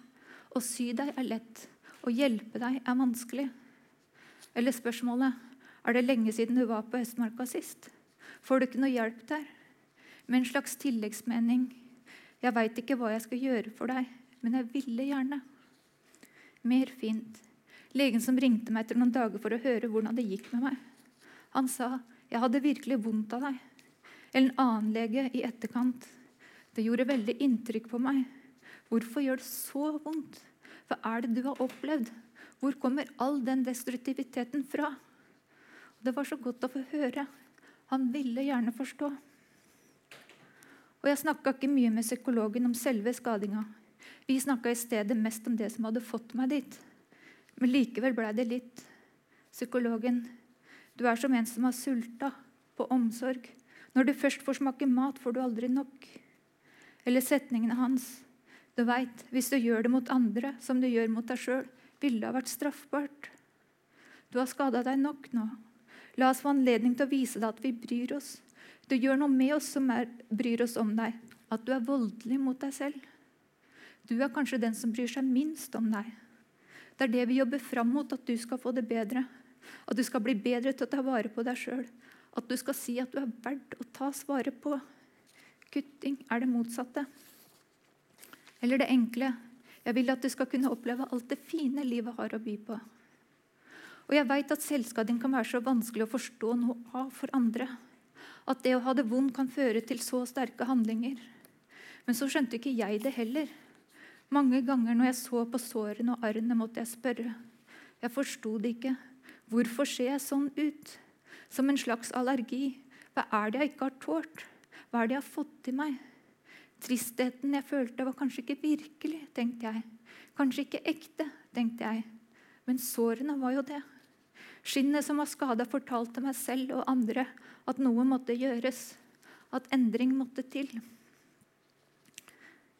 Å sy deg er lett. Å hjelpe deg er vanskelig. Eller spørsmålet er det lenge siden du var på Østmarka sist? Får du ikke noe hjelp der? med en slags tilleggsmening. Jeg veit ikke hva jeg skal gjøre for deg, men jeg ville gjerne. Mer fint. Legen som ringte meg etter noen dager for å høre hvordan det gikk med meg. Han sa jeg hadde virkelig vondt av deg. Eller en annen lege i etterkant. Det gjorde veldig inntrykk på meg. Hvorfor gjør det så vondt? Hva er det du har opplevd? Hvor kommer all den destruktiviteten fra? Det var så godt å få høre. Han ville gjerne forstå. Og jeg snakka ikke mye med psykologen om selve skadinga. Vi snakka i stedet mest om det som hadde fått meg dit. Men likevel blei det litt. Psykologen, du er som en som har sulta på omsorg. Når du først får smake mat, får du aldri nok. Eller setningene hans. Du veit, hvis du gjør det mot andre som du gjør mot deg sjøl, ville det ha vært straffbart. Du har skada deg nok nå. La oss få anledning til å vise deg at vi bryr oss. Du gjør noe med oss som er, bryr oss om deg. At du er voldelig mot deg selv. Du er kanskje den som bryr seg minst om deg. Det er det vi jobber fram mot, at du skal få det bedre. At du skal bli bedre til å ta vare på deg sjøl. At du skal si at du er verdt å tas vare på. Kutting er det motsatte. Eller det enkle. Jeg vil at du skal kunne oppleve alt det fine livet har å by på. Og jeg veit at selvskading kan være så vanskelig å forstå noe av for andre at det å ha det vondt kan føre til så sterke handlinger. Men så skjønte ikke jeg det heller. Mange ganger når jeg så på sårene og arrene, måtte jeg spørre. Jeg forsto det ikke. Hvorfor ser jeg sånn ut? Som en slags allergi. Hva er det jeg ikke har tålt? Hva er det jeg har fått i meg? Tristheten jeg følte, var kanskje ikke virkelig, tenkte jeg. Kanskje ikke ekte, tenkte jeg. Men sårene var jo det. Skinnet som var skada, fortalte meg selv og andre at noe måtte gjøres. At endring måtte til.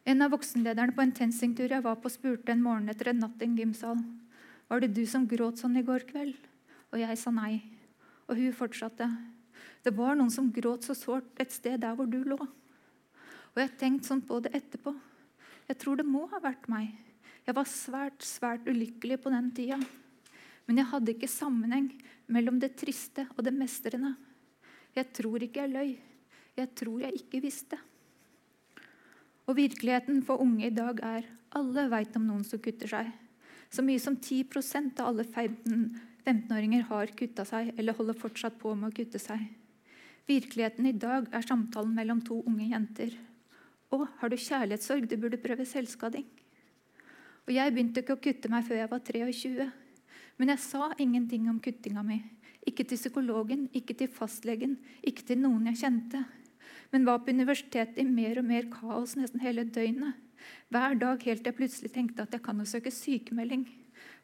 En av voksenlederne på en TenSing-tur jeg var på, spurte en morgen etter en natt i en gymsal. Var det du som gråt sånn i går kveld? Og jeg sa nei. Og hun fortsatte. Det var noen som gråt så sårt et sted der hvor du lå. Og jeg har tenkt sånn på det etterpå. Jeg tror det må ha vært meg. Jeg var svært, svært ulykkelig på den tida. Men jeg hadde ikke sammenheng mellom det triste og det mestrende. Jeg tror ikke jeg løy. Jeg tror jeg ikke visste. Og virkeligheten for unge i dag er alle veit om noen som kutter seg. Så mye som 10% av alle 15-åringer har kutta seg eller holder fortsatt på med å kutte seg. Virkeligheten i dag er samtalen mellom to unge jenter. Å, har du kjærlighetssorg? Du burde prøve selvskading. Og Jeg begynte ikke å kutte meg før jeg var 23. Men jeg sa ingenting om kuttinga mi. Ikke til psykologen, ikke til fastlegen, ikke til noen jeg kjente men var på universitetet i mer og mer kaos nesten hele døgnet. Hver dag helt til jeg plutselig tenkte at jeg kan jo søke sykemelding.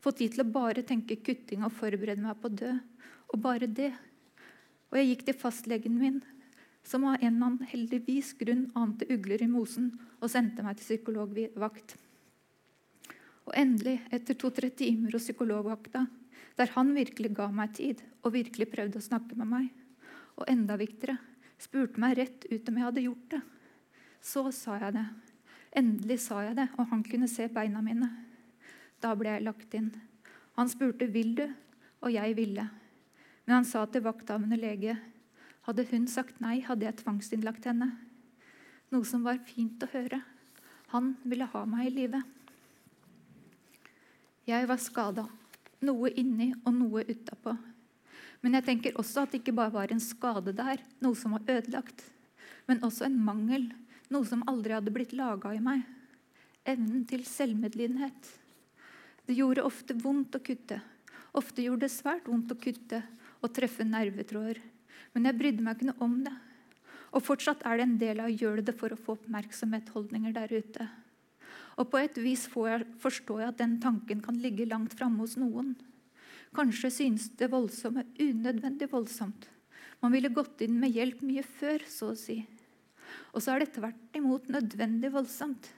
Få tid til å bare tenke kutting og forberede meg på å dø. Og bare det. Og jeg gikk til fastlegen min, som av en eller annen heldigvis grunn ante ugler i mosen, og sendte meg til psykologvakt. Og endelig, etter to-tre timer hos psykologvakta, der han virkelig ga meg tid og virkelig prøvde å snakke med meg, og enda viktigere spurte meg rett ut om jeg hadde gjort det. Så sa jeg det. Endelig sa jeg det, og han kunne se beina mine. Da ble jeg lagt inn. Han spurte vil du, og jeg ville. Men han sa til vakthavende lege hadde hun sagt nei, hadde jeg tvangsinnlagt henne. Noe som var fint å høre. Han ville ha meg i live. Jeg var skada. Noe inni og noe utapå. Men jeg tenker også at det ikke bare var en skade der, noe som var ødelagt, men også en mangel, noe som aldri hadde blitt laga i meg. Evnen til selvmedlidenhet. Det gjorde ofte vondt å kutte. Ofte gjorde det svært vondt å kutte og treffe nervetråder. Men jeg brydde meg ikke noe om det. Og fortsatt er det en del av å det for å få oppmerksomhet-holdninger der ute. Og på et vis jeg, forstår jeg at den tanken kan ligge langt framme hos noen. Kanskje synes det voldsomme unødvendig voldsomt. Man ville gått inn med hjelp mye før, så å si. Og så er det tvert imot nødvendig voldsomt.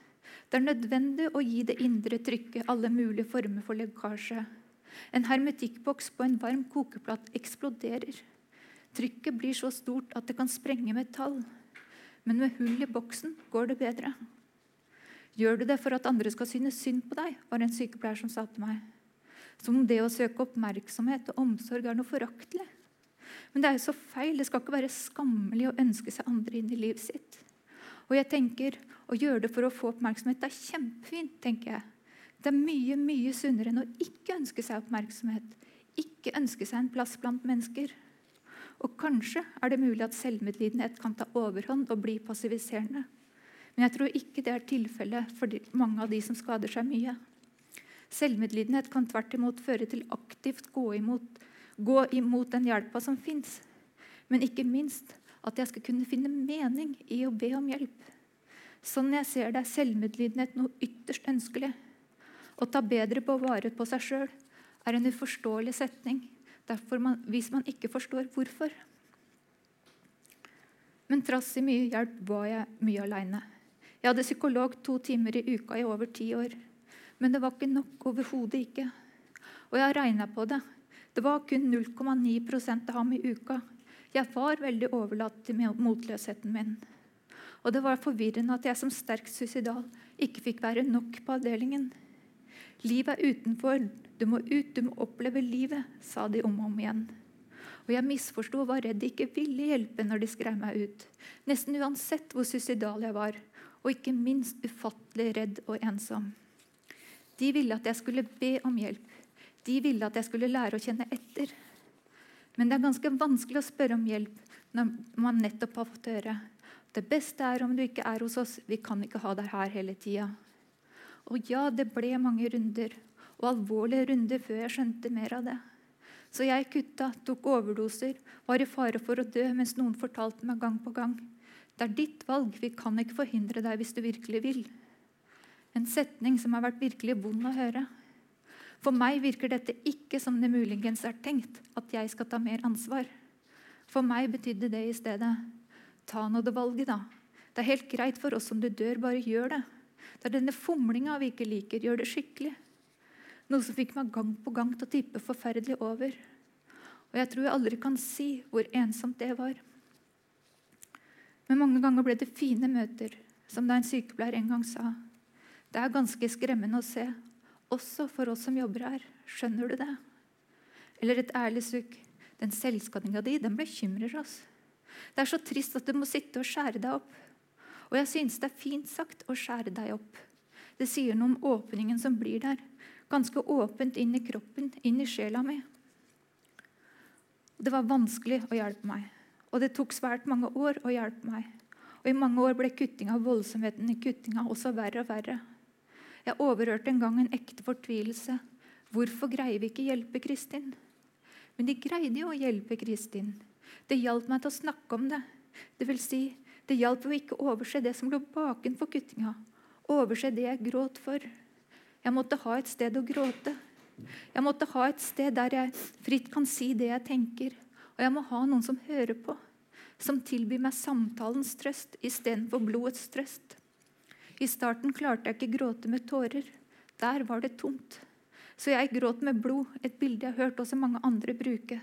Det er nødvendig å gi det indre trykket alle mulige former for lekkasje. En hermetikkboks på en varm kokeplatt eksploderer. Trykket blir så stort at det kan sprenge metall. Men med hull i boksen går det bedre. Gjør du det for at andre skal synes synd på deg, var en sykepleier som sa til meg. Som om det å søke oppmerksomhet og omsorg er noe foraktelig. Men det er jo så feil. Det skal ikke være skammelig å ønske seg andre inn i livet sitt. Og jeg tenker, Å gjøre det for å få oppmerksomhet det er kjempefint. tenker jeg. Det er mye mye sunnere enn å ikke ønske seg oppmerksomhet. Ikke ønske seg en plass blant mennesker. Og kanskje er det mulig at selvmedlidenhet kan ta overhånd og bli passiviserende. Men jeg tror ikke det er tilfellet for mange av de som skader seg mye. Selvmedlidenhet kan tvert imot føre til aktivt gå imot, gå imot den hjelpa som fins. Men ikke minst at jeg skal kunne finne mening i å be om hjelp. Sånn jeg ser det, er selvmedlidenhet noe ytterst ønskelig. Å ta bedre på vare på seg sjøl er en uforståelig setning man, hvis man ikke forstår hvorfor. Men trass i mye hjelp var jeg mye aleine. Jeg hadde psykolog to timer i uka i over ti år. Men det var ikke nok. Overhodet ikke. Og jeg regna på det. Det var kun 0,9% av ham i uka. Jeg var veldig overlatt til motløsheten min. Og det var forvirrende at jeg som sterk suicidal ikke fikk være nok på avdelingen. Livet er utenfor. Du må ut, du må oppleve livet, sa de om og om igjen. Og jeg misforsto og var redd de ikke ville hjelpe når de skrev meg ut. Nesten uansett hvor suicidal jeg var. Og ikke minst ufattelig redd og ensom. De ville at jeg skulle be om hjelp. De ville at jeg skulle lære å kjenne etter. Men det er ganske vanskelig å spørre om hjelp når man nettopp har fått høre det beste er om du ikke er hos oss. Vi kan ikke ha deg her hele tida. Og ja, det ble mange runder, og alvorlige runder før jeg skjønte mer av det. Så jeg kutta, tok overdoser, var i fare for å dø mens noen fortalte meg gang på gang det er ditt valg, vi kan ikke forhindre deg hvis du virkelig vil. En setning som har vært virkelig vond å høre. For meg virker dette ikke som det muligens er tenkt, at jeg skal ta mer ansvar. For meg betydde det i stedet ta nå det valget, da. Det er helt greit for oss om du dør, bare gjør det. Det er denne fomlinga vi ikke liker. Gjør det skikkelig. Noe som fikk meg gang på gang til å tippe forferdelig over. Og jeg tror jeg aldri kan si hvor ensomt det var. Men mange ganger ble det fine møter, som da en sykepleier en gang sa. Det er ganske skremmende å se, også for oss som jobber her. Skjønner du det? Eller et ærlig sukk. Den selvskadinga di den bekymrer oss. Det er så trist at du må sitte og skjære deg opp. Og jeg synes det er fint sagt å skjære deg opp. Det sier noe om åpningen som blir der ganske åpent inn i kroppen, inn i sjela mi. Det var vanskelig å hjelpe meg, og det tok svært mange år å hjelpe meg. Og I mange år ble kuttinga, voldsomheten i kuttinga også verre og verre. Jeg overhørte en gang en ekte fortvilelse. Hvorfor greier vi ikke hjelpe Kristin? Men de greide jo å hjelpe Kristin. Det hjalp meg til å snakke om det. Det vil si, det hjalp å ikke overse det som lå bakenfor kuttinga. Overse det jeg gråt for. Jeg måtte ha et sted å gråte. Jeg måtte ha et sted der jeg fritt kan si det jeg tenker. Og jeg må ha noen som hører på, som tilbyr meg samtalens trøst istedenfor blodets trøst. I starten klarte jeg ikke gråte med tårer. Der var det tomt. Så jeg gråt med blod, et bilde jeg har hørt også mange andre bruke.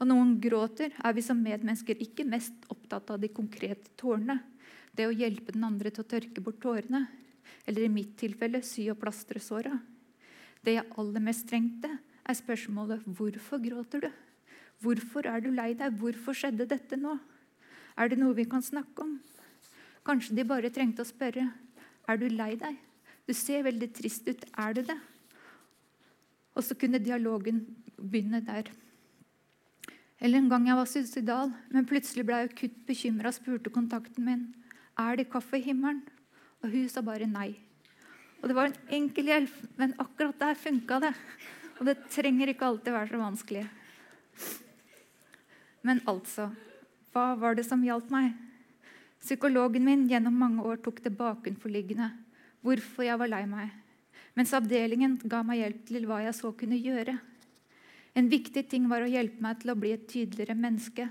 Og noen gråter er vi som medmennesker ikke mest opptatt av de konkrete tårene. Det å hjelpe den andre til å tørke bort tårene eller i mitt tilfelle sy og plastre såra. Det jeg aller mest trengte, er spørsmålet 'Hvorfor gråter du?' Hvorfor er du lei deg? Hvorfor skjedde dette nå? Er det noe vi kan snakke om? Kanskje de bare trengte å spørre 'Er du lei deg?' Du ser veldig trist ut. Er det det? Og så kunne dialogen begynne der. Eller en gang jeg var suicidal, men plutselig ble jeg akutt bekymra og spurte kontakten min er det kaffe i himmelen. Og hun sa bare nei. Og Det var en enkel hjelp, men akkurat der funka det. Og det trenger ikke alltid være så vanskelig. Men altså Hva var det som hjalp meg? Psykologen min gjennom mange år tok det bakenforliggende. Hvorfor jeg var lei meg. Mens avdelingen ga meg hjelp til hva jeg så kunne gjøre. En viktig ting var å hjelpe meg til å bli et tydeligere menneske.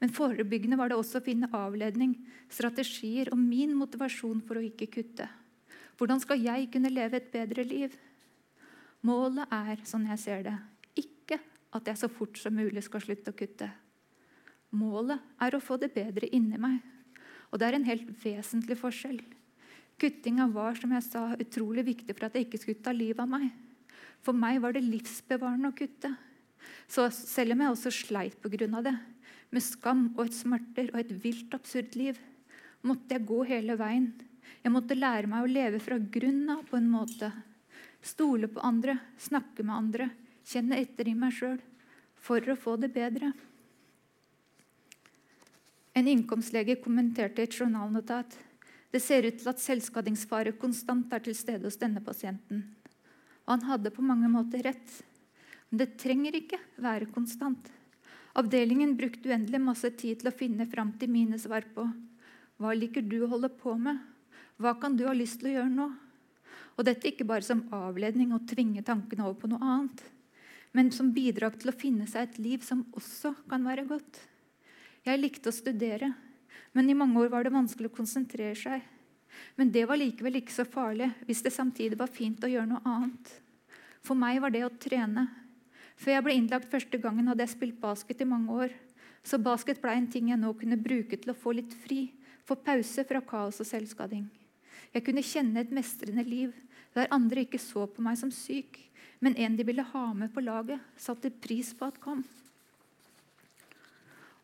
Men forebyggende var det også å finne avledning, strategier og min motivasjon for å ikke kutte. Hvordan skal jeg kunne leve et bedre liv? Målet er, sånn jeg ser det, ikke at jeg så fort som mulig skal slutte å kutte. Målet er å få det bedre inni meg. Og det er en helt vesentlig forskjell. Kuttinga var som jeg sa, utrolig viktig for at jeg ikke skulle ta livet av meg. For meg var det livsbevarende å kutte. Så selv om jeg også sleit pga. det, med skam og et smerter og et vilt, absurd liv, måtte jeg gå hele veien. Jeg måtte lære meg å leve fra grunnen av på en måte. Stole på andre, snakke med andre, kjenne etter i meg sjøl for å få det bedre. En innkomstlege kommenterte i et journalnotat det ser ut til at selvskadingsfare konstant er til stede hos denne pasienten. Han hadde på mange måter rett. Men det trenger ikke være konstant. Avdelingen brukte uendelig masse tid til å finne fram til mine svar på hva liker du å holde på med? Hva kan du ha lyst til å gjøre nå? Og dette ikke bare som avledning og tvinge tankene over på noe annet, men som bidrag til å finne seg et liv som også kan være godt. Jeg likte å studere, men i mange år var det vanskelig å konsentrere seg. Men det var likevel ikke så farlig hvis det samtidig var fint å gjøre noe annet. For meg var det å trene før jeg ble innlagt første gangen, hadde jeg spilt basket i mange år. Så basket ble en ting jeg nå kunne bruke til å få litt fri, få pause fra kaos og selvskading. Jeg kunne kjenne et mestrende liv der andre ikke så på meg som syk, men en de ville ha med på laget, satte pris på at kom.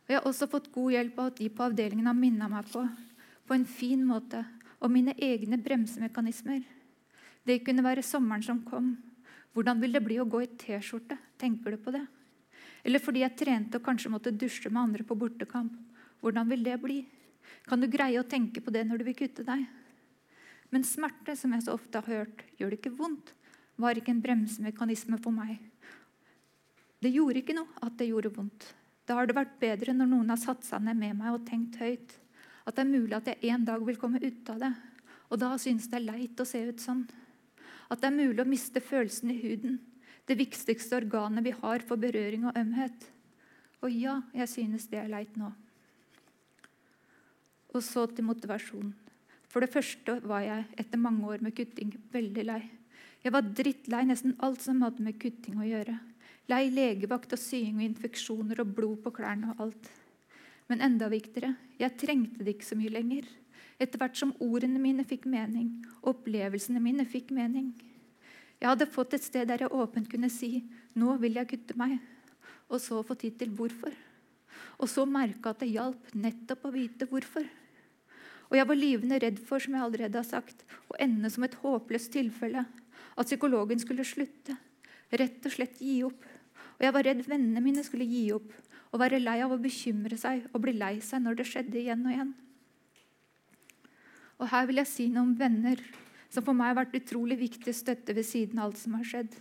Og Jeg har også fått god hjelp av at de på avdelingen har minna meg på på en fin måte om mine egne bremsemekanismer. Det kunne være sommeren som kom, hvordan vil det bli å gå i T-skjorte? Tenker du på det? Eller fordi jeg trente og kanskje måtte dusje med andre på bortekamp. Hvordan vil det bli? Kan du greie å tenke på det når du vil kutte deg? Men smerte, som jeg så ofte har hørt, gjør det ikke vondt, var ikke en bremsemekanisme for meg. Det gjorde ikke noe at det gjorde vondt. Da har det vært bedre når noen har satt seg ned med meg og tenkt høyt. At det er mulig at jeg en dag vil komme ut av det. Og da synes det er leit å se ut sånn. At det er mulig å miste følelsen i huden. Det viktigste organet vi har for berøring og ømhet. Og ja, jeg synes det er leit nå. Og så til motivasjon. For det første var jeg etter mange år med kutting veldig lei. Jeg var drittlei nesten alt som hadde med kutting å gjøre. Lei legevakt og sying og infeksjoner og blod på klærne og alt. Men enda viktigere jeg trengte det ikke så mye lenger. Etter hvert som ordene mine fikk mening, opplevelsene mine fikk mening. Jeg hadde fått et sted der jeg åpent kunne si 'nå vil jeg kutte meg', og så få tid til hvorfor. Og så merka at det hjalp nettopp å vite hvorfor. Og jeg var livende redd for som jeg allerede har sagt, å ende som et håpløst tilfelle. At psykologen skulle slutte. Rett og slett gi opp. Og jeg var redd vennene mine skulle gi opp og være lei av å bekymre seg og bli lei seg når det skjedde igjen og igjen. Og Her vil jeg si noe om venner, som for meg har vært utrolig viktig støtte ved siden av alt som har skjedd.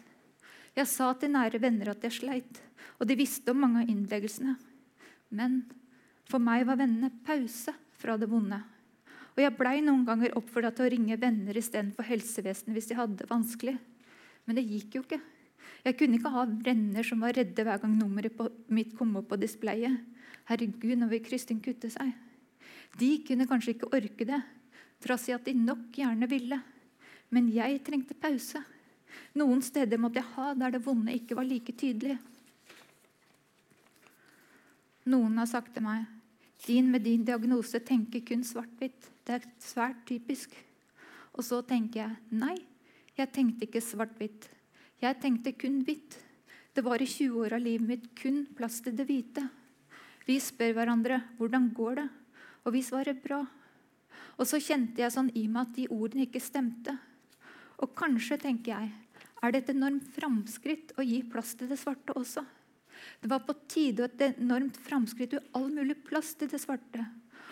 Jeg sa til nære venner at jeg sleit, og de visste om mange av innleggelsene. Men for meg var vennene pause fra det vonde. Og jeg blei noen ganger oppfordra til å ringe venner istedenfor helsevesenet hvis de hadde det vanskelig. Men det gikk jo ikke. Jeg kunne ikke ha venner som var redde hver gang nummeret mitt kom opp på displayet. Herregud, nå vil Kristin kutte seg. De kunne kanskje ikke orke det, trass i at de nok gjerne ville. Men jeg trengte pause. Noen steder måtte jeg ha der det vonde ikke var like tydelig. Noen har sagt til meg din med din diagnose tenker kun svart-hvitt. Det er svært typisk. Og så tenker jeg nei, jeg tenkte ikke svart-hvitt. Jeg tenkte kun hvitt. Det var i 20 år av livet mitt kun plass til det hvite. Vi spør hverandre hvordan går det, og vi svarer bra. Og så kjente jeg sånn i meg at de ordene ikke stemte. Og kanskje, tenker jeg, er det et enormt framskritt å gi plass til det svarte også. Det var på tide et enormt framskritt å gi all mulig plass til det svarte.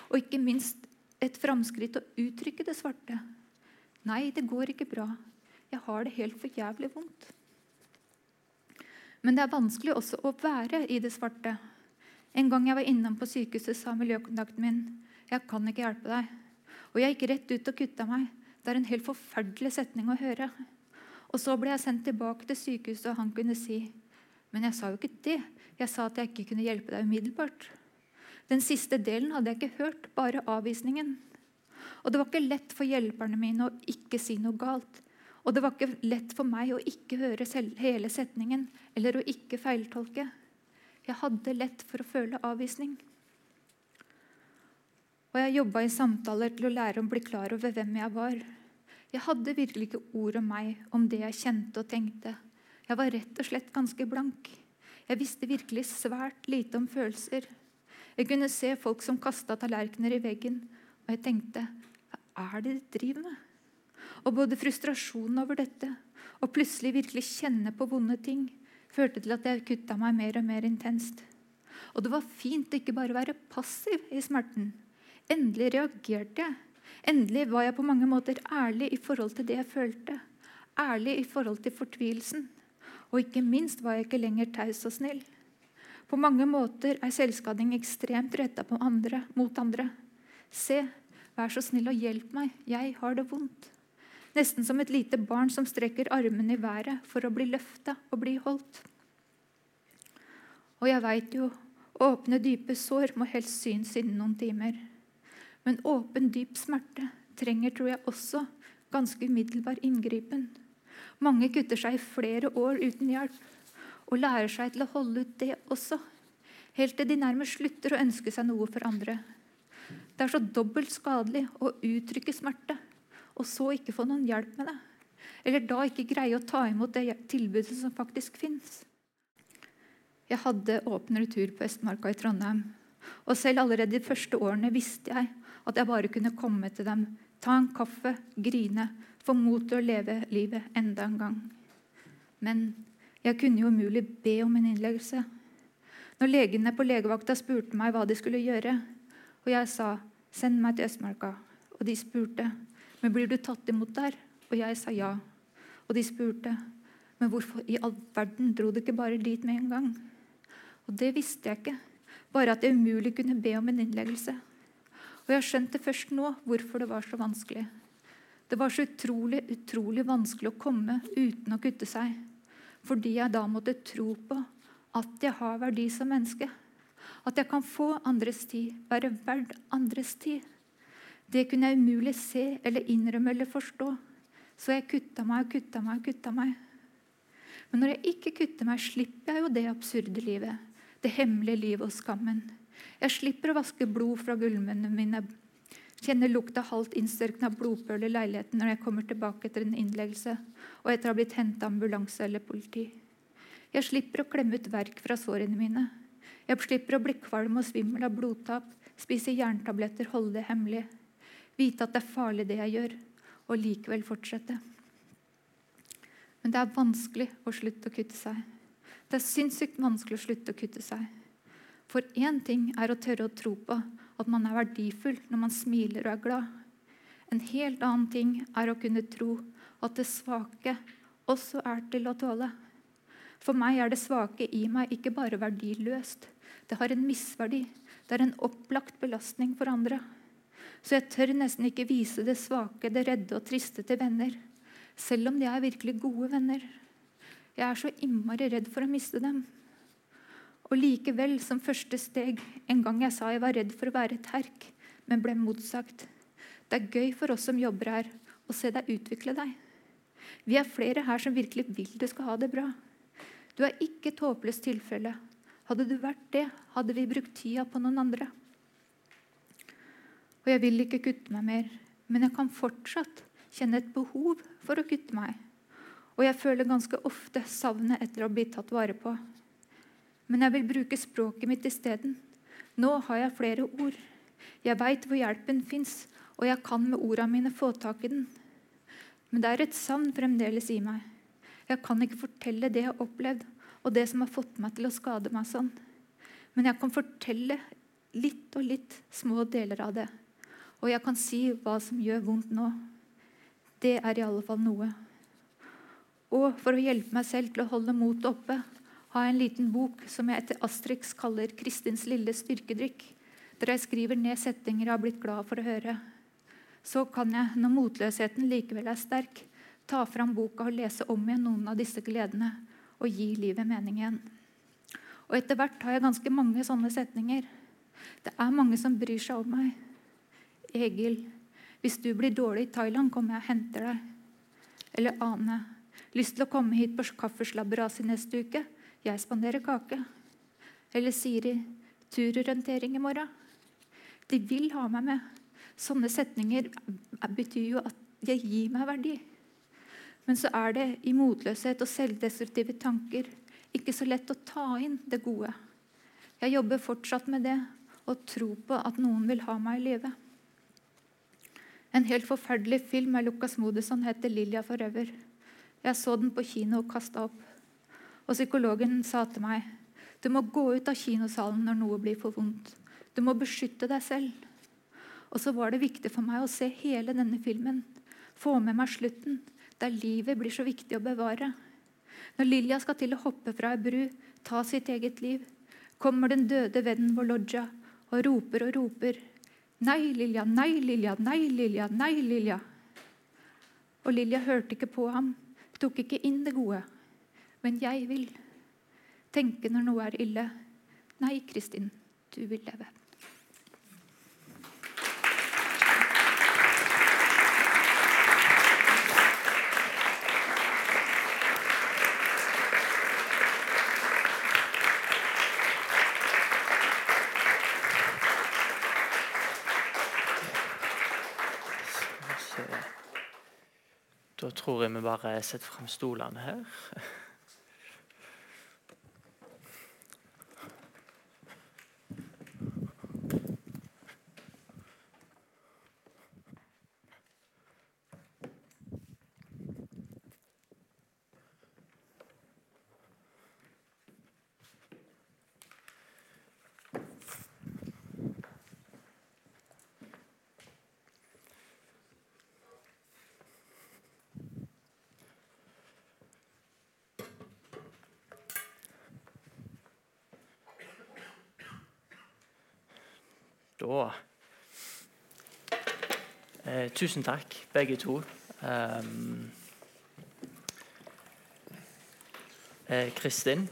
Og ikke minst et framskritt å uttrykke det svarte. Nei, det går ikke bra. Jeg har det helt for jævlig vondt. Men det er vanskelig også å være i det svarte. En gang jeg var innom på sykehuset, sa miljøkontakten min jeg kan ikke hjelpe deg. Og jeg gikk rett ut og kutta meg. Det er en helt forferdelig setning å høre. Og så ble jeg sendt tilbake til sykehuset, og han kunne si Men jeg sa jo ikke det. Jeg sa at jeg ikke kunne hjelpe deg umiddelbart. Den siste delen hadde jeg ikke hørt, bare avvisningen. Og det var ikke lett for hjelperne mine å ikke si noe galt. Og det var ikke lett for meg å ikke høre hele setningen eller å ikke feiltolke. Jeg hadde lett for å føle avvisning. Og jeg jobba i samtaler til å lære å bli klar over hvem jeg var. Jeg hadde virkelig ikke ord om meg, om det jeg kjente og tenkte. Jeg var rett og slett ganske blank. Jeg visste virkelig svært lite om følelser. Jeg kunne se folk som kasta tallerkener i veggen, og jeg tenkte hva er det de driver med? Og både frustrasjonen over dette og plutselig virkelig kjenne på vonde ting førte til at jeg kutta meg mer og mer intenst. Og det var fint å ikke bare være passiv i smerten. Endelig reagerte jeg. Endelig var jeg på mange måter ærlig i forhold til det jeg følte. Ærlig i forhold til fortvilelsen. Og ikke minst var jeg ikke lenger taus og snill. På mange måter er selvskading ekstremt retta mot andre. Se, vær så snill og hjelp meg, jeg har det vondt. Nesten som et lite barn som strekker armene i været for å bli løfta og bli holdt. Og jeg veit jo åpne, dype sår må helst synes innen noen timer. Men åpen, dyp smerte trenger, tror jeg, også ganske umiddelbar inngripen. Mange kutter seg i flere år uten hjelp og lærer seg til å holde ut det også. Helt til de nærmest slutter å ønske seg noe for andre. Det er så dobbelt skadelig å uttrykke smerte og så ikke få noen hjelp med det. Eller da ikke greie å ta imot det tilbudet som faktisk fins. Jeg hadde åpen retur på Østmarka i Trondheim. Og selv allerede de første årene visste jeg at jeg bare kunne komme til dem, ta en kaffe, grine, få mot til å leve livet enda en gang. Men jeg kunne jo umulig be om en innleggelse. Når legene på legevakta spurte meg hva de skulle gjøre, og jeg sa 'send meg til Østmarka', og de spurte Men blir du tatt imot der? Og jeg sa ja. Og de spurte, men hvorfor i all verden dro du ikke bare dit med en gang? Og det visste jeg ikke. Bare at jeg umulig kunne be om en innleggelse. Og jeg skjønte først nå hvorfor det var så vanskelig. Det var så utrolig, utrolig vanskelig å komme uten å kutte seg. Fordi jeg da måtte tro på at jeg har verdi som menneske. At jeg kan få andres tid, være verd andres tid. Det kunne jeg umulig se eller innrømme eller forstå. Så jeg kutta meg og kutta meg og kutta meg. Men når jeg ikke kutter meg, slipper jeg jo det absurde livet. Det hemmelige livet og skammen. Jeg slipper å vaske blod fra gulvene mine. Kjenner lukta halvt innstørkna blodpøl i leiligheten når jeg kommer tilbake etter en innleggelse og etter å ha blitt henta ambulanse eller politi. Jeg slipper å klemme ut verk fra sårene mine. Jeg slipper å bli kvalm og svimmel av blodtap, spise jerntabletter, holde det hemmelig. Vite at det er farlig, det jeg gjør, og likevel fortsette. Men det er vanskelig å slutte å kutte seg. Det er sinnssykt vanskelig å slutte å kutte seg. For én ting er å tørre å tro på at man er verdifull når man smiler og er glad. En helt annen ting er å kunne tro at det svake også er til å tåle. For meg er det svake i meg ikke bare verdiløst. Det har en misverdi. Det er en opplagt belastning for andre. Så jeg tør nesten ikke vise det svake, det redde og triste til venner. Selv om de er virkelig gode venner. Jeg er så innmari redd for å miste dem. Og likevel, som første steg, en gang jeg sa jeg var redd for å være terk, men ble motsagt. Det er gøy for oss som jobber her, å se deg utvikle deg. Vi er flere her som virkelig vil du skal ha det bra. Du er ikke et håpløst tilfelle. Hadde du vært det, hadde vi brukt tida på noen andre. Og jeg vil ikke kutte meg mer, men jeg kan fortsatt kjenne et behov for å kutte meg. Og jeg føler ganske ofte savnet etter å bli tatt vare på. Men jeg vil bruke språket mitt isteden. Nå har jeg flere ord. Jeg veit hvor hjelpen fins, og jeg kan med orda mine få tak i den. Men det er et savn fremdeles i meg. Jeg kan ikke fortelle det jeg har opplevd, og det som har fått meg til å skade meg sånn. Men jeg kan fortelle litt og litt små deler av det. Og jeg kan si hva som gjør vondt nå. Det er i alle fall noe. Og for å hjelpe meg selv til å holde motet oppe, har jeg en liten bok som jeg etter Astrix kaller 'Kristins lille styrkedrikk', der jeg skriver ned setninger jeg har blitt glad for å høre. Så kan jeg, når motløsheten likevel er sterk, ta fram boka og lese om igjen noen av disse gledene og gi livet mening igjen. Og etter hvert har jeg ganske mange sånne setninger. Det er mange som bryr seg om meg. Egil, hvis du blir dårlig i Thailand, kommer jeg og henter deg. Eller Ane, lyst til å komme hit på kaffeslabberas i neste uke? Jeg spanderer kake. Eller Siri, turorientering i morgen. De vil ha meg med. Sånne setninger betyr jo at jeg gir meg verdi. Men så er det i motløshet og selvdestruktive tanker ikke så lett å ta inn det gode. Jeg jobber fortsatt med det og tror på at noen vil ha meg i live. En helt forferdelig film av Lukas Modesson heter 'Lilja forever'. Jeg så den på kino og kasta opp. Og psykologen sa til meg du må gå ut av kinosalen når noe blir for vondt. Du må beskytte deg selv. Og så var det viktig for meg å se hele denne filmen. Få med meg slutten, der livet blir så viktig å bevare. Når Lilja skal til å hoppe fra ei bru, ta sitt eget liv, kommer den døde vennen vår Lodja og roper og roper. Nei, Lilja, nei, Lilja, nei, Lilja, nei, Lilja. Og Lilja hørte ikke på ham, tok ikke inn det gode. Men jeg vil tenke når noe er ille. Nei, Kristin, du vil leve. Da tror jeg vi bare setter frem stolene her. *laughs* Tusen takk, begge to. Um, eh, Kristin,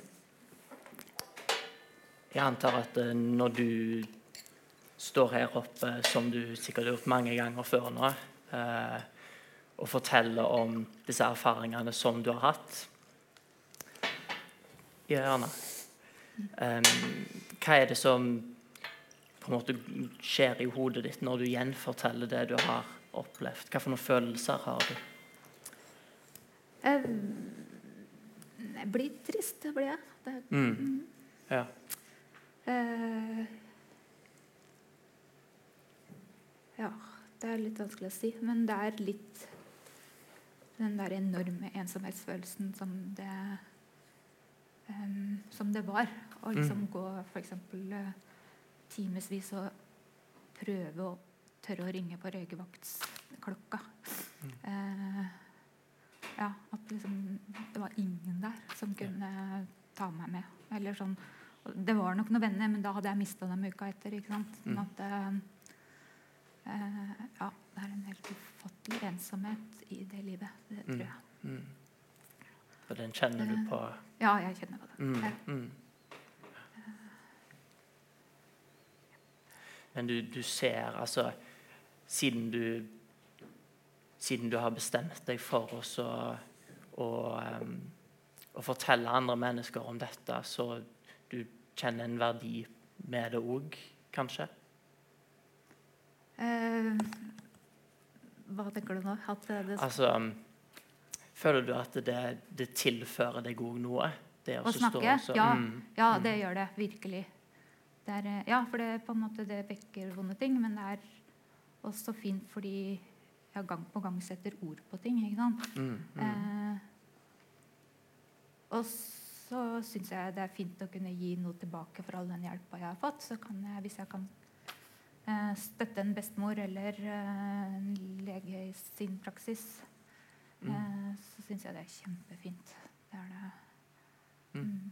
jeg antar at eh, når du står her oppe, som du sikkert har gjort mange ganger før nå, eh, og forteller om disse erfaringene som du har hatt Ja, gjerne. Um, hva er det som på en måte skjer i hodet ditt når du gjenforteller det du har opplevd? Hva for noen følelser har du? Jeg, blir trist, det blir jeg. Det, Mm. Ja. Uh, ja, det er litt vanskelig å si. Men det er litt den der enorme ensomhetsfølelsen som det um, Som det var. Å liksom gå f.eks. Uh, timevis og prøve å tørre å ringe på røykevaktklokka. Eh, ja, at liksom det var ingen der som kunne ta meg med. Eller sånn, det var nok noen venner, men da hadde jeg mista dem uka etter. ikke sant? Sånn at eh, eh, Ja, det er en helt ufattelig ensomhet i det livet. Det tror jeg. Mm. Og den kjenner du på Ja, jeg kjenner på det. mm. Mm. Men du, du ser altså Siden du Siden du har bestemt deg for å å, å fortelle andre mennesker om dette, så du kjenner en verdi med det òg, kanskje? Eh, hva tenker du nå? Det, Altså Føler du at det, det tilfører deg òg noe? Det Å snakke? Også, Ja, mm, ja, mm. det gjør det. Virkelig. Det er, eh, ja, for det, på en måte, det vekker vonde ting, men det er også fint fordi jeg gang på gang setter ord på ting. ikke sant? Mm, mm. Eh, og så syns jeg det er fint å kunne gi noe tilbake for all den hjelpa jeg har fått. Så kan jeg, hvis jeg kan eh, støtte en bestemor eller eh, en lege i sin praksis, Mm. eh, så syns jeg det er kjempefint. Det er det. Mm. Mm.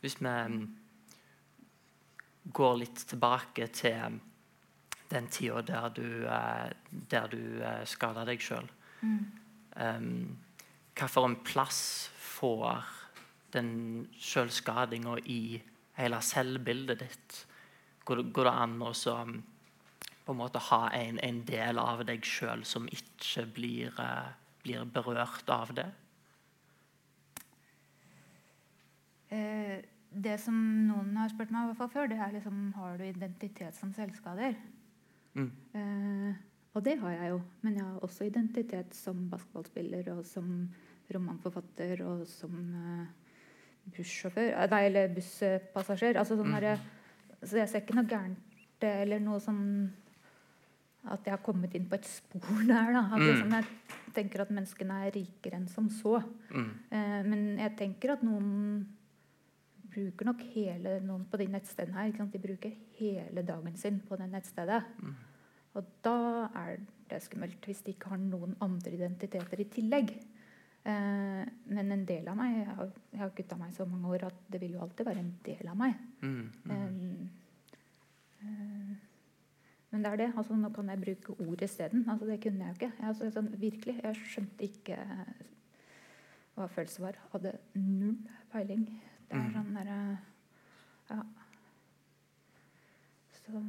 Hvis vi mm, går litt tilbake til den tida der du, eh, der du skader deg sjøl Mm. um, Hva for en plass får den sjølskadinga i hele selvbildet ditt? Går det, går det an å så, mm, på en måte ha en, en del av deg sjøl som ikke blir, eh, blir berørt av det? Eh, det som noen har spurt meg før, det er liksom Har du identitet som selvskader? Mm. Eh, og det har jeg jo. Men jeg har også identitet som basketballspiller og som romanforfatter og som eh, bussjåfør eh, Nei, eller busspassasjer. Altså sånn Mm. der, så jeg ser ikke noe gærent eller noe sånn at jeg har kommet inn på et spor *laughs* der. Da. At Mm. liksom jeg tenker at menneskene er rikere enn som så. Mm. Eh, men jeg tenker at noen bruker nok hele noen på de nettstedene her. Ikke sant? De bruker hele dagen sin på det nettstedet. Mm. Og da er det skummelt hvis de ikke har noen andre identiteter i tillegg. Eh, men en del av meg Jeg har, jeg har gutta meg så mange år at det vil jo alltid være en del av meg. Mm. Mm. Eh, eh, men det er det. altså Nå kan jeg bruke ord isteden. Altså, det kunne jeg jo ikke. Jeg, altså, sånn, virkelig, jeg skjønte ikke hva følelsen var. Hadde null peiling. Det er Mhm. sånn derre Ja. Så,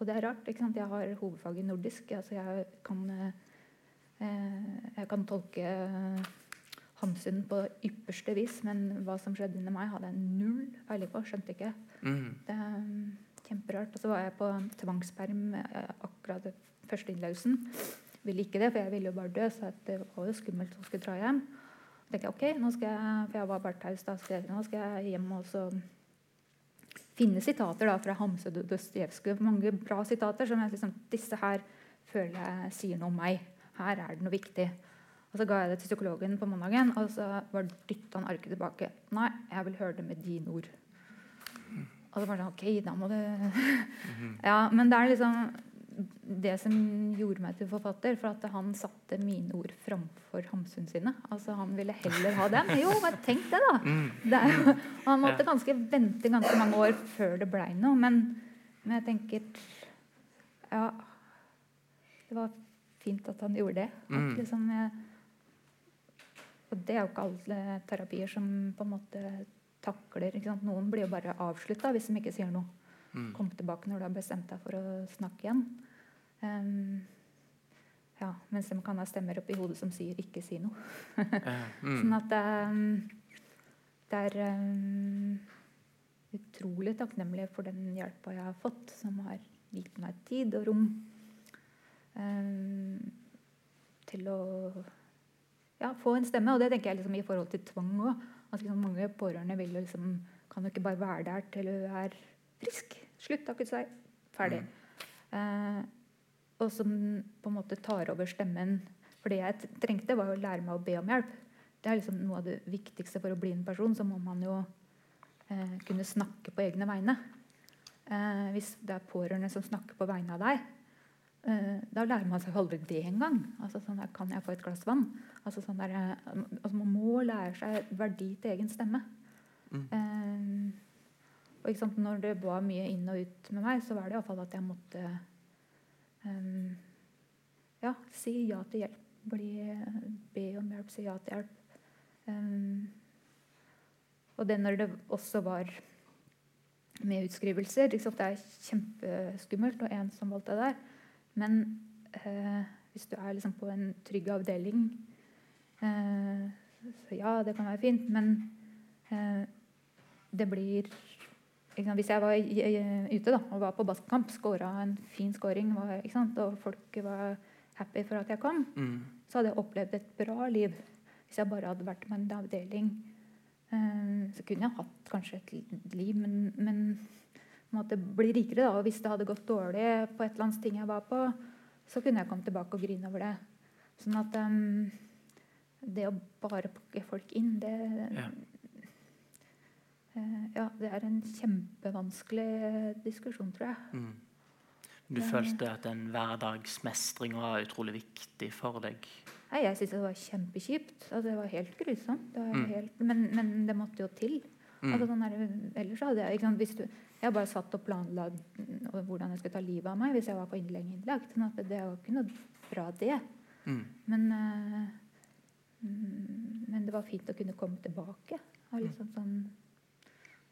og det er rart. ikke sant? Jeg har hovedfag i nordisk. altså Jeg kan, eh, jeg kan tolke Hamsun på ypperste vis, men hva som skjedde under meg, hadde jeg null peiling på. Skjønte ikke. Mm. Det er um, kjemperart. Og så var jeg på tvangsperm eh, akkurat første innleggelsen. Ville ikke det, for jeg ville jo bare dø, så det var jo skummelt å skulle dra hjem. Så tenkte jeg ok, nå skal jeg, for jeg var bare taus da, så nå skal jeg hjem og så finne sitater da fra Hamse og Dostojevskij. Mange bra sitater som jeg liksom, disse her føler jeg sier noe om meg. Her er det noe viktig. Og Så ga jeg det til psykologen på mandagen, og så var dytta han arket tilbake. Nei, jeg vil høre det med dine ord. Og så bare sånn Ok, da må du *laughs* Ja, men det er liksom det som gjorde meg til forfatter, for at han satte mine ord framfor Hamsun sine. Altså Han ville heller ha dem. Jo, men tenk det, da! *laughs* Mm. Det jo- og han måtte ganske vente ganske mange år før det blei noe. Men, men jeg tenker Ja, det var fint at han gjorde det. At Mm. liksom jeg, og det er jo ikke alle terapier som på en måte takler? Noen blir jo bare avslutta hvis de ikke sier noe. Mm. Kom tilbake når du har bestemt deg for å snakke igjen. Um, ja, mens de kan ha stemmer oppi hodet som sier 'ikke si noe'. *laughs* Mm. Sånn at ehm, det er um, utrolig takknemlig for den hjelpa jeg har fått, som har gitt meg tid og rom um, til å ja, få en stemme. Og det tenker jeg liksom i forhold til tvang òg. At liksom mange pårørende vil jo liksom Kan jo ikke bare være der til du er frisk. Slutt, takket seg. Ferdig. Eh, og som på en måte tar over stemmen. For det jeg trengte, var å lære meg å be om hjelp. Det er liksom noe av det viktigste for å bli en person. Så må man jo eh, kunne snakke på egne vegne. Eh, hvis det er pårørende som snakker på vegne av deg, eh, da lærer man seg aldri det engang. Altså, sånn der, kan jeg få et glass vann? Altså, sånn der, eh, altså, man må lære seg verdi til egen stemme. Mm. Og sant, når det var mye inn og ut med meg, så var det iallfall at jeg måtte um, ja, si ja til hjelp. Bli, be om hjelp, si ja til hjelp. Um, og det når det også var med utskrivelser. Sant? Det er kjempeskummelt og ensomt, alt det der. Men eh, hvis du er liksom på en trygg avdeling eh, Så ja, det kan være fint, men eh, det blir? Hvis jeg var ute da, og var på basketkamp, skåra en fin scoring, var, og folk var happy for at jeg kom, Mm. så hadde jeg opplevd et bra liv. Hvis jeg bare hadde vært med en avdeling, eh, så kunne jeg hatt kanskje et liv, men, men måtte bli rikere. da, og Hvis det hadde gått dårlig på et eller annet ting jeg var på, så kunne jeg komme tilbake og grine over det. Sånn at um, det å bare pakke folk inn, det Ja. Eh, ja, det er en kjempevanskelig diskusjon, tror jeg. Mm. Du følte at den hverdagsmestringa var utrolig viktig for deg? Nei, jeg syntes det var kjempekjipt. Altså, det var helt grusomt. Det var Mm. helt, men, men det måtte jo til. Mm. Altså, sånn der, ellers hadde jeg sant, hvis du, Jeg bare satt og planla mm, hvordan jeg skulle ta livet av meg hvis jeg var på innlegg. Sånn at det var ikke noe bra, det. Mm. Men, eh, mm, men det var fint å kunne komme tilbake. Og liksom sånn,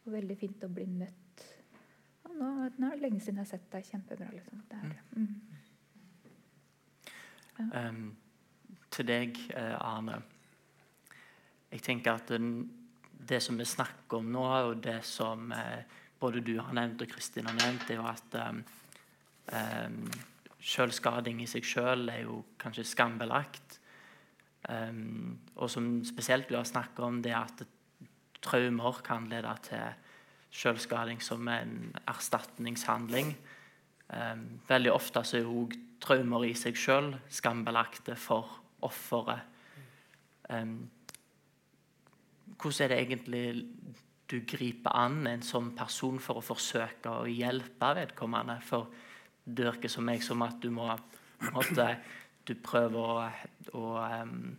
og veldig fint å bli møtt. Og nå, nå er det lenge siden jeg har sett deg. Kjempebra. Liksom. Det er, mm. um, til deg, eh, Arne. Jeg tenker at det som vi snakker om nå, og det som eh, både du har nevnt og Kristin har nevnt, er jo at um, selvskading i seg selv er jo kanskje skambelagt. Um, og som spesielt du har snakket om, det at traumer kan lede til selvskading som en erstatningshandling. Um, veldig ofte så er òg traumer i seg selv skambelagte for offeret. Um, hvordan er det egentlig du griper an en sånn person for å forsøke å hjelpe vedkommende? For det virker som meg som at du må måte, Du prøver å, å, um,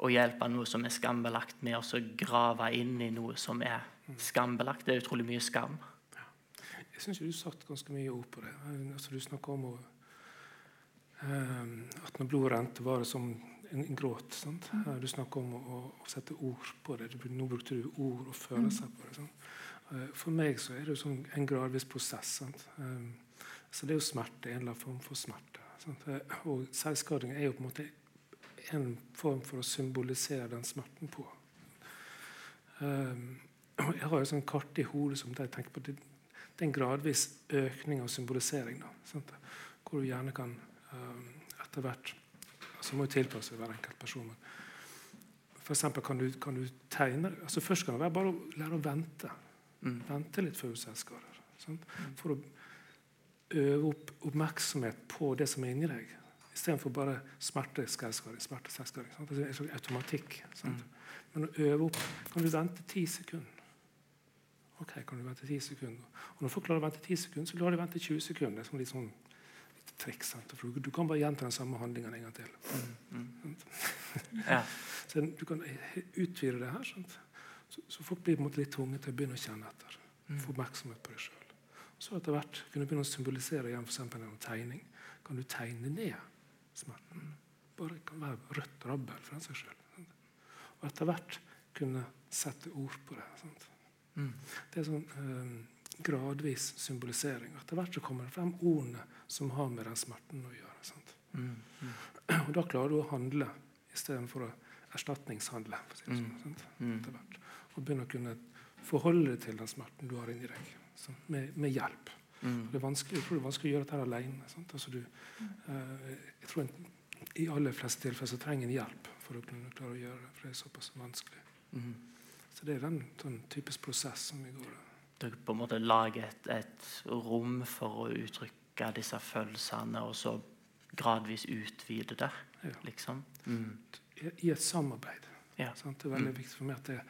å hjelpe noe som er skambelagt, med å grave inn i noe som er skambelagt. Det er utrolig mye skam. Jeg syns du satte ganske mye ord på det. Altså, du snakka om å, um, at når blodet rente, var det som en, en gråt. Sant? Eh, Du snakka om å, å, sette ord på det. Nå brukte du ord og følelser på det. Sant? Eh, For meg så er det sånn en gradvis prosess. Sant? Eh, Så det er jo smerte, en eller annen form for smerte. Sant? Eh, Og selvskading er jo på en måte en form for å symbolisere den smerten på. Um, jeg har jo sånn kart i hodet som jeg tenker på det, er en gradvis økning av symbolisering. Da? Hvor du gjerne kan um, etter hvert altså må jo tilpasse hver enkelt person. Men for eksempel kan du, kan du tegne altså Først kan det være bare å lære å vente. Mm. Vente litt før du selvskader. Sant? For å øve opp oppmerksomhet på det som er inni deg. Istedenfor bare smerte, selvskading, smerte, selvskading. Sant? Altså, det er en slags automatikk. Sant? Men å øve opp Kan du vente ti sekunder? Ok, kan du vente 10 sekunder. Og når folk klarer å vente 10 sekunder, så klarer de å vente 20 sekunder. Det er sånn litt sånn triks. Sant? For du, kan bare gjenta den samme handlingen en gang til. Mm. Ja. *laughs* Så du kan utvide det her. Sant? Så, så folk blir på en måte litt tvunget til å begynne å kjenne etter. Få oppmerksomhet på det sjøl. Så etter hvert kunne du begynne å symbolisere igjen eksempel gjennom tegning. Kan du tegne ned smerten? Bare kan være rødt rabbel for den sjøl. Og etter hvert kunne sette ord på det. Mm. Det er sånn eh, gradvis symbolisering. Etter hvert så kommer det frem ordene som har med den smerten å gjøre. Mm. Mm. *clears throat* Og da klarer du å handle istedenfor å erstatningshandle. For sånn, Mm. Mm. Etter hvert. Og begynne å kunne forholde deg til den smerten du har inni deg. Med, med hjelp. Mm. Det er vanskelig, jeg tror det er vanskelig å gjøre dette alene. Sant? Altså du, eh, jeg tror en, I aller fleste tilfeller så trenger en hjelp for å kunne klare å gjøre det. For det er såpass vanskelig. Mm. Så det er den den typisk prosess som vi går Dere på en måte lager et, et rom for å uttrykke disse følelsene, og så gradvis utvide det, Ja. liksom. Mm. i, et samarbeid. Ja. Sant? Det er veldig Mm. viktig for meg at det,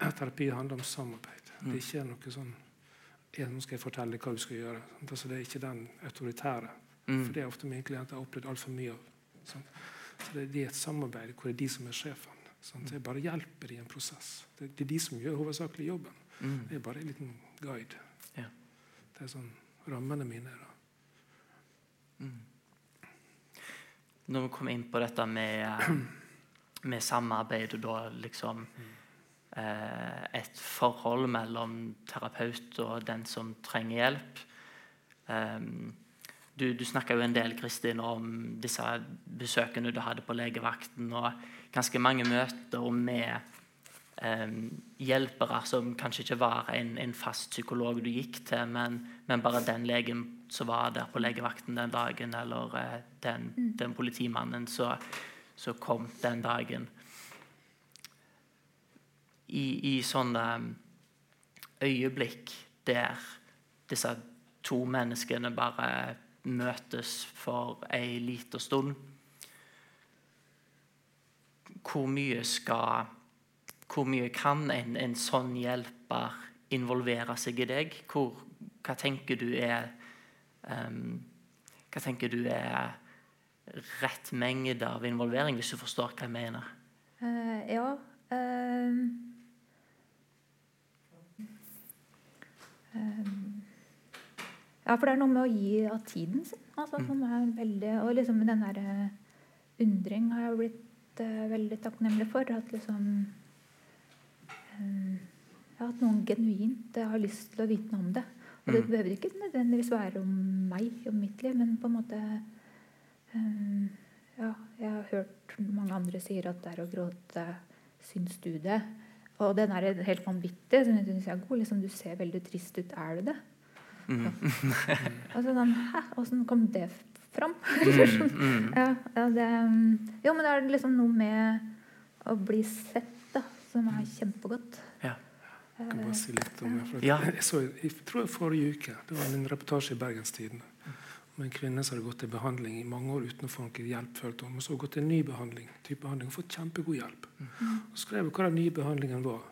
at terapi handler om samarbeid. Mm. Det ikke er noe sånn «Ja, Nå skal jeg fortelle hva du skal gjøre. Altså, det er ikke den autoritære. Mm. For det er ofte mine klienter har opplevd altfor mye av. Sant? Så det, det er et samarbeid hvor det er de som er sjefen. Sant? Jeg bare hjelper i en prosess. Det, det er de som gjør hovedsakelig jobben. Mm. Det er bare en liten guide. Ja. Det er sånn rammene mine. da. Mm. Når vi kommer inn på dette med, eh, med samarbeid og da liksom eh, et forhold mellom terapeut og den som trenger hjelp Du, du snakka jo en del Kristin, om disse besøkene du hadde på legevakten, og ganske mange møter med hjelpere som kanskje ikke var en, en fast psykolog du gikk til, men, men bare den legen som var der på legevakten den dagen, eller eh, den, den politimannen som kom den dagen. I, i sånne øyeblikk der disse to menneskene bare møtes for ei lita stund Hvor mye skal Hvor mye kan en, en sånn hjelper involvere seg i deg? Hvor, hva tenker du er um, Hva tenker du er rett mengde av involvering, hvis du forstår hva jeg mener? Uh, ja. ehm, ja, for det er noe med å gi av tiden sin. Altså, Mm. som er veldig, og liksom den der eh, undring har jeg blitt uh, veldig takknemlig for. At liksom um, ja, At noen genuint eh, har lyst til å vite noe om det. Og det Mm. behøver ikke nødvendigvis være om meg, om mitt liv, men på en måte um, Ja, jeg har hørt mange andre sier at det er å gråte. Syns du det? Og den er helt vanvittig. Så jeg synes jeg er god. Liksom, du ser veldig trist ut. Er du det? Mm. *laughs* så sånn, Hæ? Åssen kom det fram? *laughs* Mm, mm. ja, ja, det, mm, jo, men det er liksom noe med å bli sett da, som er kjempegodt. Ja. Jeg kan bare si litt om det. For Ja. jeg, så, jeg tror forrige uke det var en reportasje i Bergenstidene om en kvinne som hadde gått til behandling i mange år uten å få noen hjelp. følte hun, Og så hadde hun gått til en ny behandling, type behandling, og fått kjempegod hjelp. Og skrev hva den nye behandlingen var.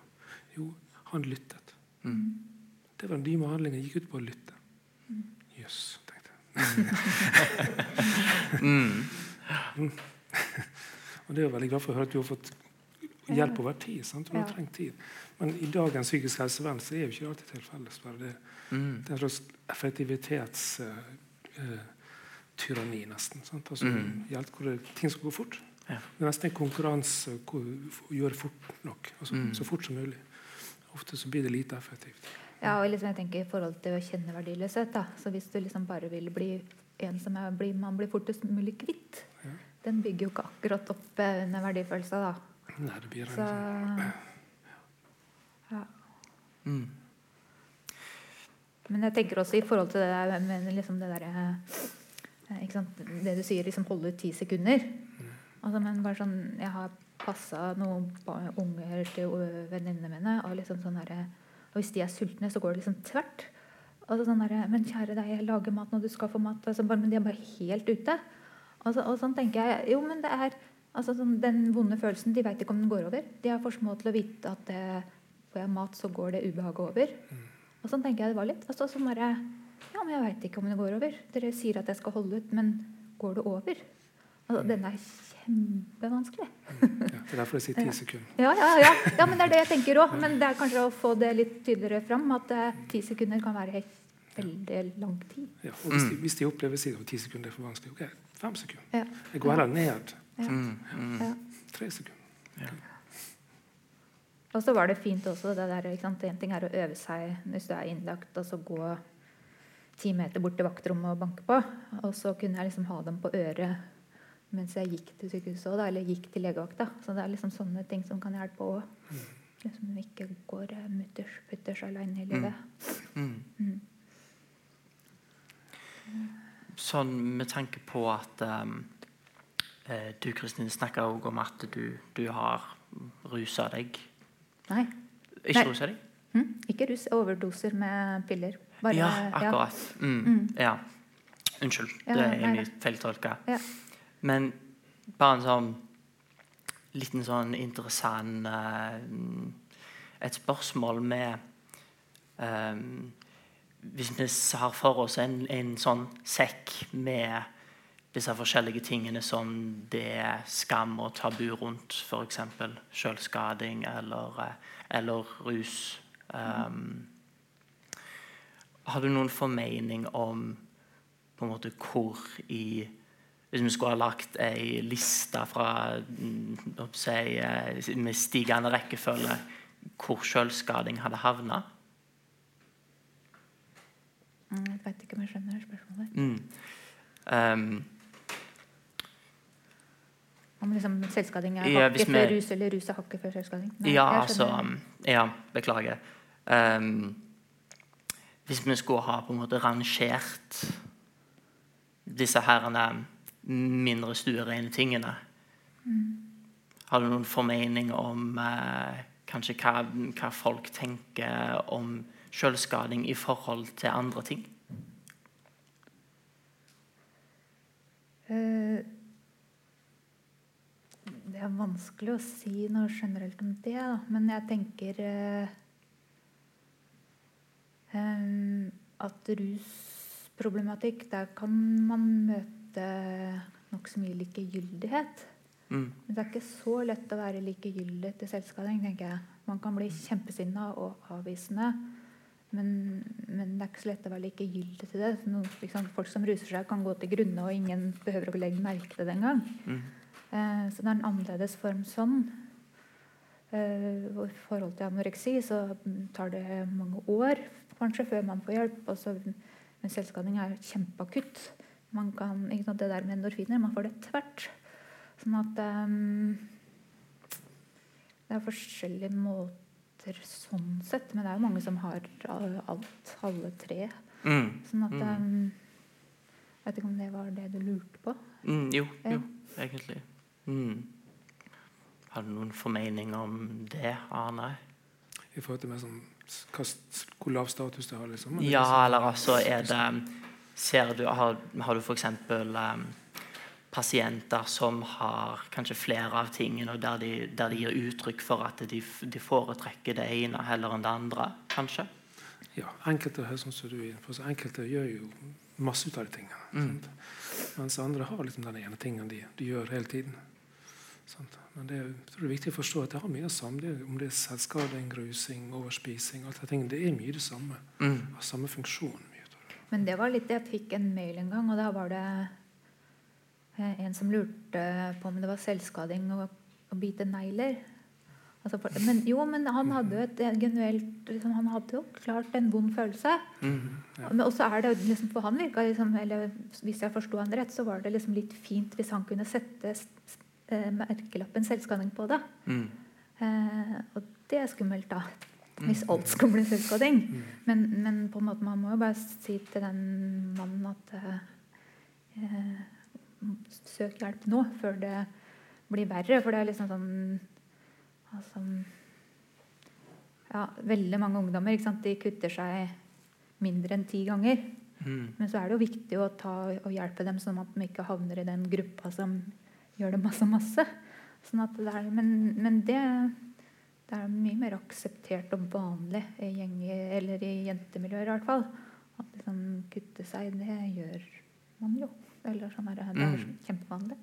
Jo, han lyttet. Mm. Det var den nye behandlingen gikk ut på å lytte. Jøss, tenkte jeg. *laughs* Mm. *laughs* Og det er jeg veldig glad for å høre at du har fått hjelp over tid. sant? Du har Ja. trengt tid. Men i dagens psykisk helsevern så er jo ikke det alltid tilfellet. Det, Mm. det er en slags effektivitetstyranni, nesten. sant? Altså, Mm. hjelp hvor det, ting skal gå fort. Ja. Det er nesten en konkurranse å gjøre det fort nok. Altså, Mm. Så fort som mulig. Ofte så blir det lite effektivt. Ja, og liksom jeg tenker I forhold til å kjenne verdiløshet da. Så Hvis du liksom bare vil bli en som er, bli, man blir fortest mulig kvitt, Ja. den bygger jo ikke akkurat opp eh, under verdifølelsen. da. Nei, det blir en Så sånn ja. Mm. Men jeg tenker også i forhold til det der med liksom det derre eh? Det du sier, liksom holde ut ti sekunder. Altså, men bare sånn Jeg har passa noen unger til venninnene mine. Og liksom sånn der, Og hvis de er sultne, så går det liksom tvert. Altså sånn der, Men kjære deg, jeg lager mat når du skal få mat. Altså, bare, men de er bare helt ute. Altså, og sånn tenker jeg Jo, men det er altså sånn, Den vonde følelsen, de veit ikke om den går over. De er for til å vite at det, får jeg mat, så går det ubehaget over. Og sånn tenker jeg det var litt. Altså, sånn bare Ja, men jeg veit ikke om det går over. Dere sier at jeg skal holde ut, men går det over? Altså, den er kjempevanskelig. Ja, det er derfor jeg sier ti *laughs* sekunder. Ja, ja, ja. ja, men det er det jeg tenker òg. Men det er kanskje å få det litt tydeligere fram at eh, ti sekunder kan være helt, veldig lang tid. Ja, og hvis de, hvis de opplever siden at ti sekunder er for vanskelig, ok, fem sekunder. Ja. Jeg går heller ned. Ja. Mm, mm, Ja. Tre sekunder. ja. Og så var det fint også det der? En ting er å øve seg hvis du er innlagt, og så gå ti meter bort til vaktrommet og banke på. Og så kunne jeg liksom ha dem på øret mens jeg gikk til sykehuset også, da, eller gikk til legevakta. Så det er liksom sånne ting som kan hjelpe òg. Liksom du ikke går mutters putters aleine i livet. Mm. Mm. Sånn med tanke på at um, eh, du Kristin, snakker òg om at du, du har rusa deg. Nei. Ikke Nei. rusa? Hm? Ikke rus. Overdoser med piller. Bare- ja, akkurat. Mm. Mm. Ja. Unnskyld, Ja, det er mye feiltolka. Ja. Men bare en sånn liten sånn interessant uh, Et spørsmål med um, Hvis vi har for oss en, en sånn sekk med disse forskjellige tingene som det er skam og tabu rundt, f.eks. selvskading eller, eh, eller rus. Um, har du noen formening om på en måte hvor i Hvis vi skulle ha lagt ei liste fra mm, si, eh, med stigende rekkefølge, hvor selvskading hadde havna? Mm, Jeg vet ikke om jeg skjønner spørsmålet. Mm. Um, Om liksom selvskading er Ja, hakket før rus, eller rus er hakket før selvskading? Nei, ja, altså. Ja, beklager. Um, hvis vi skulle ha på en måte rangert disse herrene mindre stuerene tingene Har du noen formening om eh, kanskje hva, hva folk tenker om selvskading i forhold til andre ting? Eh, Det er vanskelig å si noe generelt om det, da. men jeg tenker eh, em, at rusproblematikk, der kan man møte nokså mye likegyldighet. Mm. Men det er ikke så lett å være likegyldig til selvskading. tenker jeg. Man kan bli kjempesinna og avvisende, men, men det er ikke så lett å være likegyldig til det. Noen, liksom, folk som ruser seg, kan gå til grunne, og ingen behøver å legge merke til det engang. Mm. Eh, så det er en annerledes form sånn. Eh, I forhold til anoreksi så tar det mange år kanskje før man får hjelp. Også, men selvskading er kjempeakutt. Man kan, ikke sant, det der med endorfiner, man får det tvert. Sånn at um, Det er forskjellige måter sånn sett. Men det er jo mange som har alt, alle tre. Mm. Sånn at ehm, Jeg vet ikke om det var det du lurte på? Mm, jo, jo, egentlig. Mm. Har du noen formening om det, Arne? I forhold til mer sånn, hvor lav status det har. liksom. Ja, liksom- eller altså er det Ser du, har, har du f.eks. Um, pasienter som har kanskje flere av tingene, og der de, der de gir uttrykk for at de, de foretrekker det ene heller enn det andre, kanskje? Ja, enkelte enkelte gjør jo masse ut av de tingene. Mm. Mens andre har liksom den ene tingen de, de gjør hele tiden. Men det er, jeg tror det er viktig å forstå at det har mye av samme. Om det er selvskading, rusing, overspising alt det, det er mye det samme. Mm. Har samme funksjon. Men det var litt Jeg fikk en mail en gang, og da var det eh, en som lurte på om det var selvskading å, å bite negler. Altså for, men jo, men han hadde jo et genuelt liksom, Han hadde jo klart en vond følelse. Mm. Ja. Men også er det liksom For han virka liksom Eller hvis jeg forsto han rett, så var det liksom litt fint hvis han kunne sette merkelappen selvskading på det. Mm. Eh, og det er skummelt, da. Hvis alt skal bli selvskading. Mm. Men, men på en måte man må jo bare si til den mannen at eh, eh, Søk hjelp nå, før det blir verre. For det er liksom sånn altså, ja, Veldig mange ungdommer sant? de kutter seg mindre enn ti ganger. Mm. Men så er det jo viktig å ta hjelpe dem, sånn at de ikke havner i den gruppa som gjør det masse, masse. Sånn det er, men men det, det er mye mer akseptert og vanlig i gjenge, eller i jentemiljøer i hvert fall, At liksom kutte seg, det gjør man jo. Eller sånn er det, det er Mm. kjempevanlig.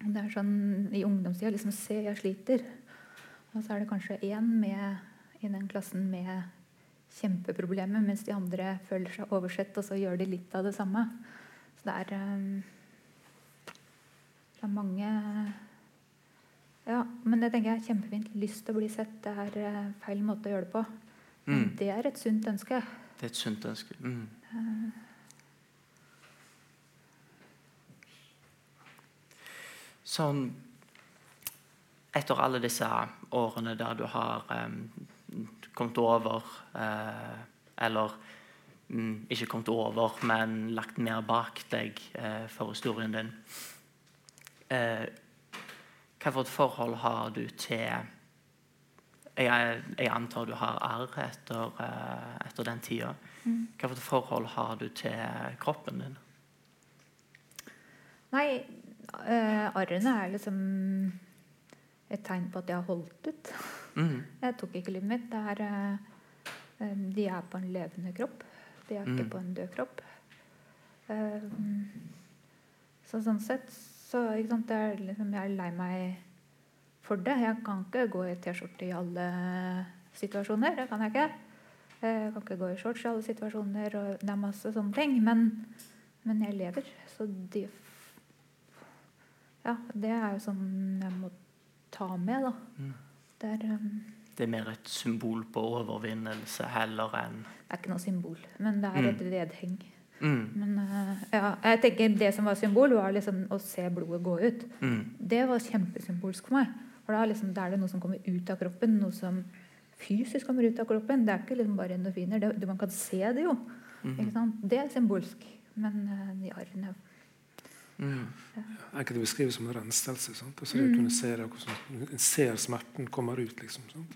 Det er sånn i ungdomstida liksom Se, jeg sliter. Og så er det kanskje én med i den klassen med kjempeproblemer, mens de andre føler seg oversett, og så gjør de litt av det samme. Så det er um, Det er mange Ja, men det tenker jeg er kjempefint. Lyst til å bli sett. Det er eh, feil måte å gjøre det på. Mm. det er et sunt ønske. Det er et sunt ønske. Mm. Sånn Etter alle disse årene der du har um, kommet over uh, Eller um, ikke kommet over, men lagt mer bak deg uh, for historien din eh, Hva for et forhold har du til jeg, jeg antar du har arr etter, eh, etter den tida. Hva for et forhold har du til kroppen din? Nei, eh, arrene er liksom et tegn på at jeg har holdt ut. Mm. Jeg tok ikke livet mitt. Er, eh, eh, de er på en levende kropp. De er ikke Mm. på en død kropp. Eh, så sånn sett så sant, er liksom, Jeg er lei meg for det. Jeg kan ikke gå i T-skjorte i alle situasjoner. Det kan jeg ikke. Jeg kan ikke gå i shorts i alle situasjoner. og Det er masse sånne ting. Men, men jeg lever. Så de Ja, det er jo sånn jeg må ta med, da. Mm. Det er, um, Det er mer et symbol på overvinnelse heller enn det er ikke noe symbol, men det er Mm. et vedheng. Mm. Men uh, ja, jeg tenker det som var symbol, var liksom å se blodet gå ut. Mm. Det var kjempesymbolsk for meg. For da, liksom, da er det noe som kommer ut av kroppen. Noe som fysisk kommer ut av kroppen. Det er ikke liksom bare endorfiner. Det, det, man kan se det jo. Ikke Mm. sant? Det er symbolsk. Men uh, de arrene Mm. Enkelte beskriver det som en renselse. Sant? Altså det å kunne se det, hvordan en ser smerten kommer ut. Liksom, sant?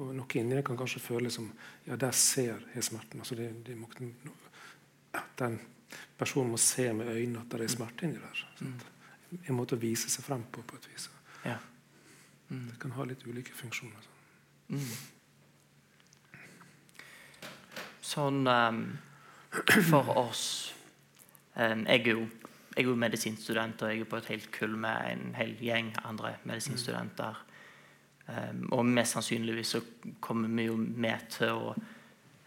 Og noe inni det kan kanskje føles som Ja, der ser jeg smerten. Altså det, det må, den personen må se med øynene at det er smerte inni der. Mm. En måte å vise seg frem på, på et vis. Ja. Mm. Det kan ha litt ulike funksjoner. Sånn, Mm. Sånn um, for oss um, Jeg er jo jeg er jo medisinstudent, og jeg er på et helt kull med en hel gjeng andre medisinstudenter. Um, og mest sannsynligvis så kommer vi jo med til å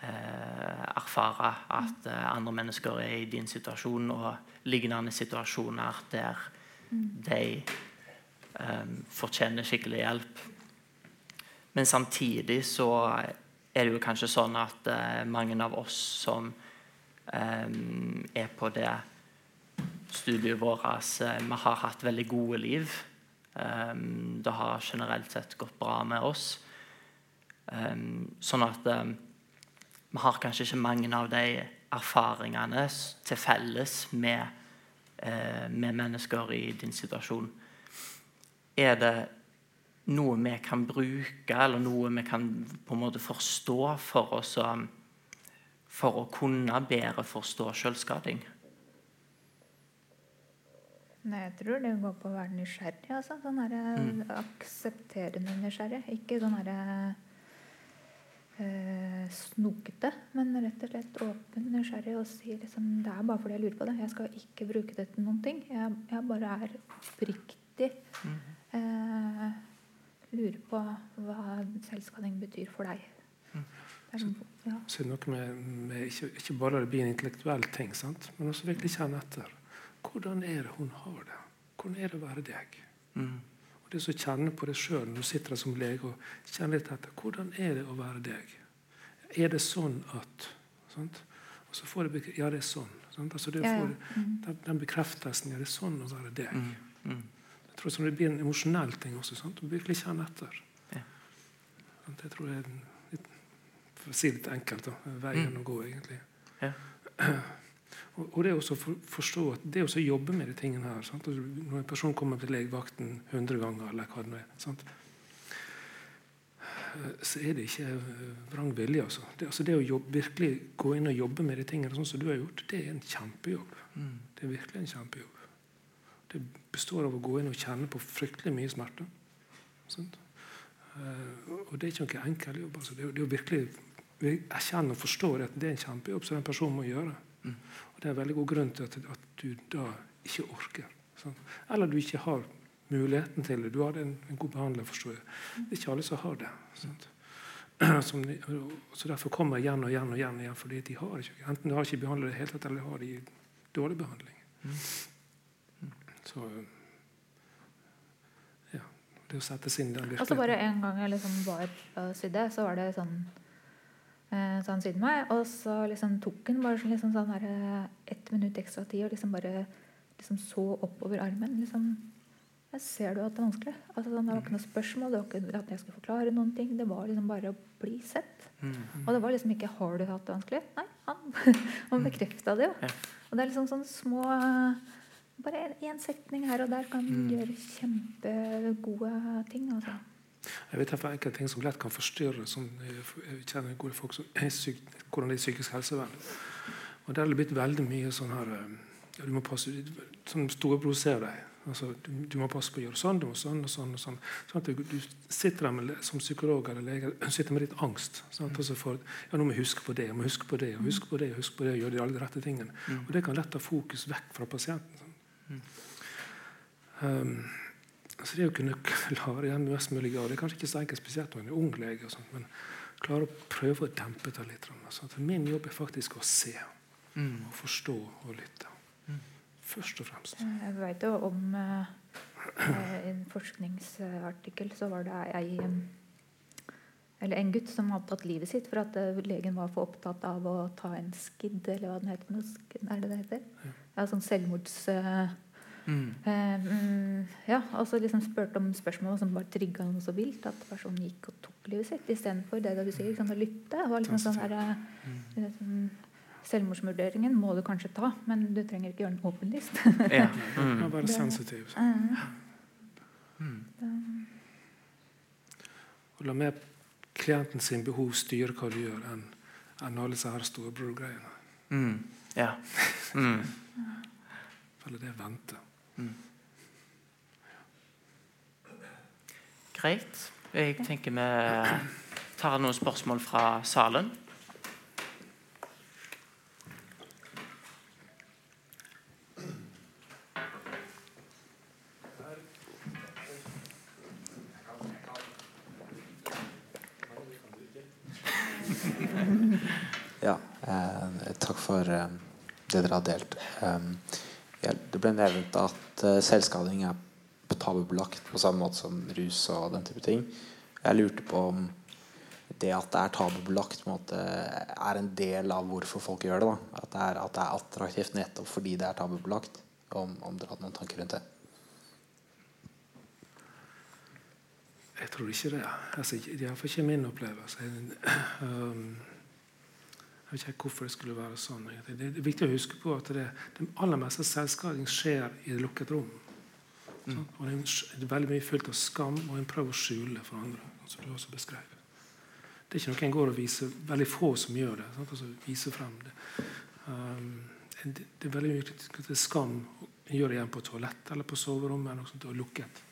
erfare at eh, andre mennesker er i din situasjon og lignende situasjoner der de um, fortjener skikkelig hjelp. Men samtidig så er det jo kanskje sånn at uh, mange av oss som um, er på det studiet vårt, uh, vi har hatt veldig gode liv. Um, det har generelt sett gått bra med oss. Eh, sånn at eh, vi har kanskje ikke mange av de erfaringene til felles med, eh, med mennesker i din situasjon. Er det noe vi kan bruke, eller noe vi kan på en måte forstå for oss For å kunne bedre forstå selvskading? Nei, jeg tror det går på å være nysgjerrig. Altså. Sånn her, Mm. aksepterende nysgjerrig. Ikke sånn herre eh, snokete, men rett og slett åpen nysgjerrig og si liksom Det er bare fordi jeg lurer på det. Jeg skal ikke bruke det til noen ting. Jeg, jeg bare er oppriktig eh, lurer på hva selvskading betyr for deg. Sånn- ja. Så er det noe med, med ikke, ikke bare det blir en intellektuell ting, sant? men også virkelig kjenne etter. Hvordan er det hun har det? Hvordan er det å være deg? Mm. Og det å kjenne på det sjøl når du sitter der som lege og kjenner litt etter. Hvordan er det å være deg? Er det sånn at sant? Og så får du Ja, det er sånn. Sant? Altså det Ja, ja. Får, den, den bekreftelsen. Ja, det er sånn å være deg. Mm. Mm. Jeg tror Det blir en emosjonell ting også. Sant? Å virkelig kjenne etter. Ja. Jeg tror det er litt, For å si det litt enkelt, da, veien Mm. å gå, egentlig. Ja. *clears throat* Og, det å forstå at det å jobbe med de tingene her sant? Altså, Når en person kommer til legevakten 100 ganger, eller hva det nå er sant? Eh, så er det ikke eh, vrang vilje. Altså. Det, altså det å jobbe, virkelig gå inn og jobbe med de tingene sånn som du har gjort, det er en kjempejobb. Mm. Det er virkelig en kjempejobb. Det består av å gå inn og kjenne på fryktelig mye smerte. Sant? Uh, og det er ikke noen enkel jobb. Altså. Det, det å virkelig erkjenne og forstår at det er en kjempejobb som den personen må gjøre. Og Det er veldig god grunn til at, at du da ikke orker. Sånn. Eller du ikke har muligheten til det. Du har en, en god behandler, forstår jeg. Det er ikke alle som har det. Sant? *clears throat* Som så Derfor kommer jeg igjen og igjen og igjen, igjen fordi de har ikke, enten de har ikke behandlet det helt hele tatt, eller har de dårlig behandling. Så ja, det å sette seg inn i den Og så bare en gang jeg liksom var og sydde, så var det sånn eh, Så han sydde meg, og så liksom tok han bare sånn, liksom sånn eh, ett minutt ekstra tid og liksom bare liksom så oppover armen. liksom jeg ser du at det er vanskelig? Altså, sånn, det var ikke noe spørsmål, det var ikke at jeg skulle forklare noen ting. Det var liksom bare å bli sett. Mm. Og det var liksom ikke 'har du hatt det vanskelig'? Nei, han, *laughs* han bekrefta det jo. Ja. Og det er liksom sånne små Bare én setning her og der kan Mm. gjøre kjempegode ting. altså. Jeg vet derfor enkelte ting som lett kan forstyrre som eh, Jeg kjenner gode folk som er syk, hvordan det er psykisk helsevern. Og Der er det blitt veldig mye sånn her eh, du må passe, Sånn storebror ser deg. Altså, du, du må passe på å gjøre sånn, du må sånn og sånn. og sånn. sånn du, du sitter der med, som psykolog eller lege sitter med litt angst. Sånn, at også for, ja, nå må jeg huske på det, jeg må huske på det, og huske på det, og huske på det, og gjøre de alle de rette tingene. Mm. Og Det kan lett ta fokus vekk fra pasienten. Sånn. Um, så det å kunne klare igjen mest mulig grad det er kanskje ikke så enkelt, spesielt når en er ung lege, og sånt, men klare å prøve å dempe det litt. Altså, at min jobb er faktisk å se, Mm. og forstå og lytte. Først og fremst. Jeg vet jo om eh, eh, I en forskningsartikkel så var det ei eller en gutt som hadde tatt livet sitt for at eh, legen var for opptatt av å ta en skidd, eller hva den heter. Er det det heter? Ja, sånn selvmords... eh, Mm. eh, mm, ja, og så liksom spurte om spørsmål som bare trigga noe så vilt at personen gikk og tok livet sitt istedenfor det du sier, liksom, å lytte. Det var liksom sånn der, eh, liksom, Selvmordsvurderingen må du kanskje ta, men du trenger ikke gjøre den åpenlyst. *laughs* Ja. Ja, Mm. være sensitiv. Mm. Mm. Og la mer klienten sin behov styre hva du gjør, enn en alle disse her storebror-greiene. Mm. Ja. Mm. Eller det vente. Greit. Jeg tenker vi tar noen spørsmål fra salen. Ja, eh, takk for eh, det dere har delt. Um, det ble nevnt at eh, selvskading er tabubelagt på samme måte som rus og den type ting. Jeg lurte på om det at det er tabubelagt, er en del av hvorfor folk gjør det. Da. At, det er, at det er attraktivt nettopp fordi det er tabubelagt. Om, om dere hadde noen tanker rundt det. Jeg tror ikke det. Altså, iallfall ikke min opplevelse. Um, jeg vet ikke hvorfor det skulle være sånn. Det er viktig å huske på at det, det aller meste selvskading skjer i et lukket rom. Mm. Og det er, det veldig mye fullt av skam, og en prøver å skjule for andre. som du også beskrev. Det er ikke noe en går og viser, veldig få som gjør det. Sant? Altså, viser frem det. Um, det, det er veldig mye knyttet til skam. En gjør det igjen på toalett eller på soverommet eller noe sånt, og lukket.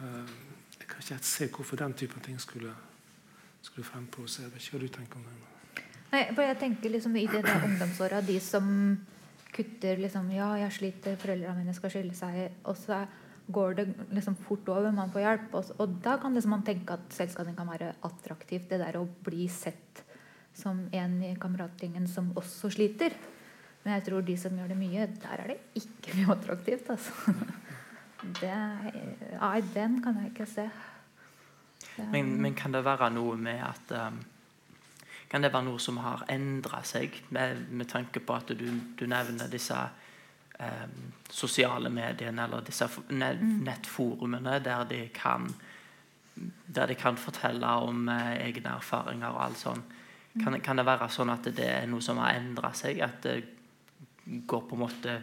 Um, jeg kan ikke helt se hvorfor den typen ting skulle, skulle frem på seg. Jeg vet ikke hva du tenker om det. Nei, for jeg tenker liksom i det der ungdomsåra, de som kutter liksom Ja, jeg sliter, foreldrene mine skal skille seg, og så går det liksom fort over, man får hjelp. Og, og da kan liksom man tenke at selvskading kan være attraktivt. Det der å bli sett som en i kameratgjengen som også sliter. Men jeg tror de som gjør det mye, der er det ikke mye attraktivt, altså. Det, nei, den kan jeg ikke se. Men, men kan det være noe med at um, Kan det være noe som har endra seg, med, med tanke på at du, du nevner disse um, sosiale mediene eller disse nettforumene der de kan der de kan fortelle om eh, egne erfaringer og alt sånt? Kan, kan det være sånn at det er noe som har endra seg? At det går på en måte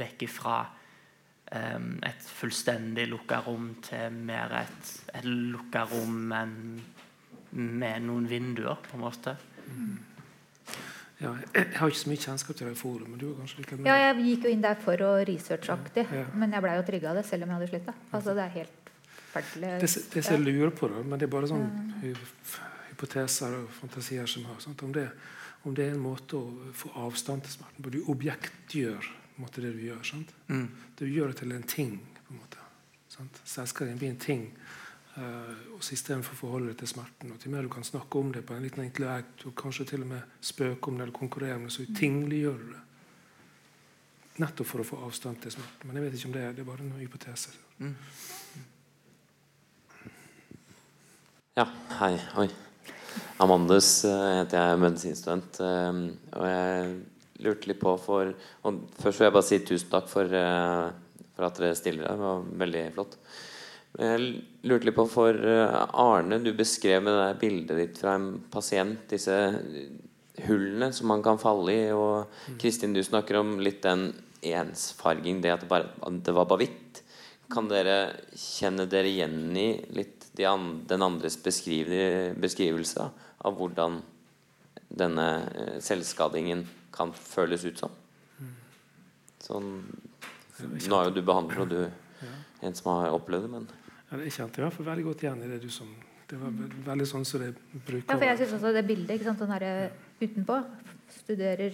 vekk ifra um, et fullstendig lukka rom til mer et, et lukka rom, men med noen vinduer, på en måte? Ja, jeg, har ikke så mye kjennskap til det forumet. men Du kanskje like Ja, jeg gikk jo inn der for å researchaktig, Ja. men jeg blei jo trigga av det selv om jeg hadde slutta. Altså, det er helt forferdelig. Det, det som jeg lurer på, da, men det er bare sånn hypoteser og fantasier som har. Sant? Om, det, om det er en måte å få avstand til smerten på. Du objektgjør måte, det du gjør. Sant? Mm. Du gjør det til en ting. på en måte. Sant? Selskapet blir en ting. Uh, og Istedenfor å forholde deg til smerten. Og til mer du kan snakke om det på en liten enkel act, og kanskje til og med spøke om det eller konkurrere om det, så tingliggjør du det. Nettopp for å få avstand til smerten. Men jeg vet ikke om det er det er bare noen hypoteser. Mm. Ja, hei. Oi. Amandus uh, heter jeg, medisinstudent. Uh, og jeg lurte litt på for og Først vil jeg bare si tusen takk for, for at dere stiller her. Det var veldig flott. Jeg lurte litt på for Arne, du beskrev med det bildet ditt fra en pasient disse hullene som man kan falle i. Og Kristin, du snakker om litt den ensfarging, det at det, bare, at det var bare hvitt. Kan dere kjenne dere igjen i litt de an, den andres beskrivelse av hvordan denne eh, selvskadingen kan føles ut som? Sånn, nå er jo du behandler, og du en som har opplevd det, men Ja, det kjente jeg i hvert fall veldig godt igjen i det du som Det var veldig sånn som det bruker Ja, for jeg syns også det bildet ikke sant, sånn her, utenpå studerer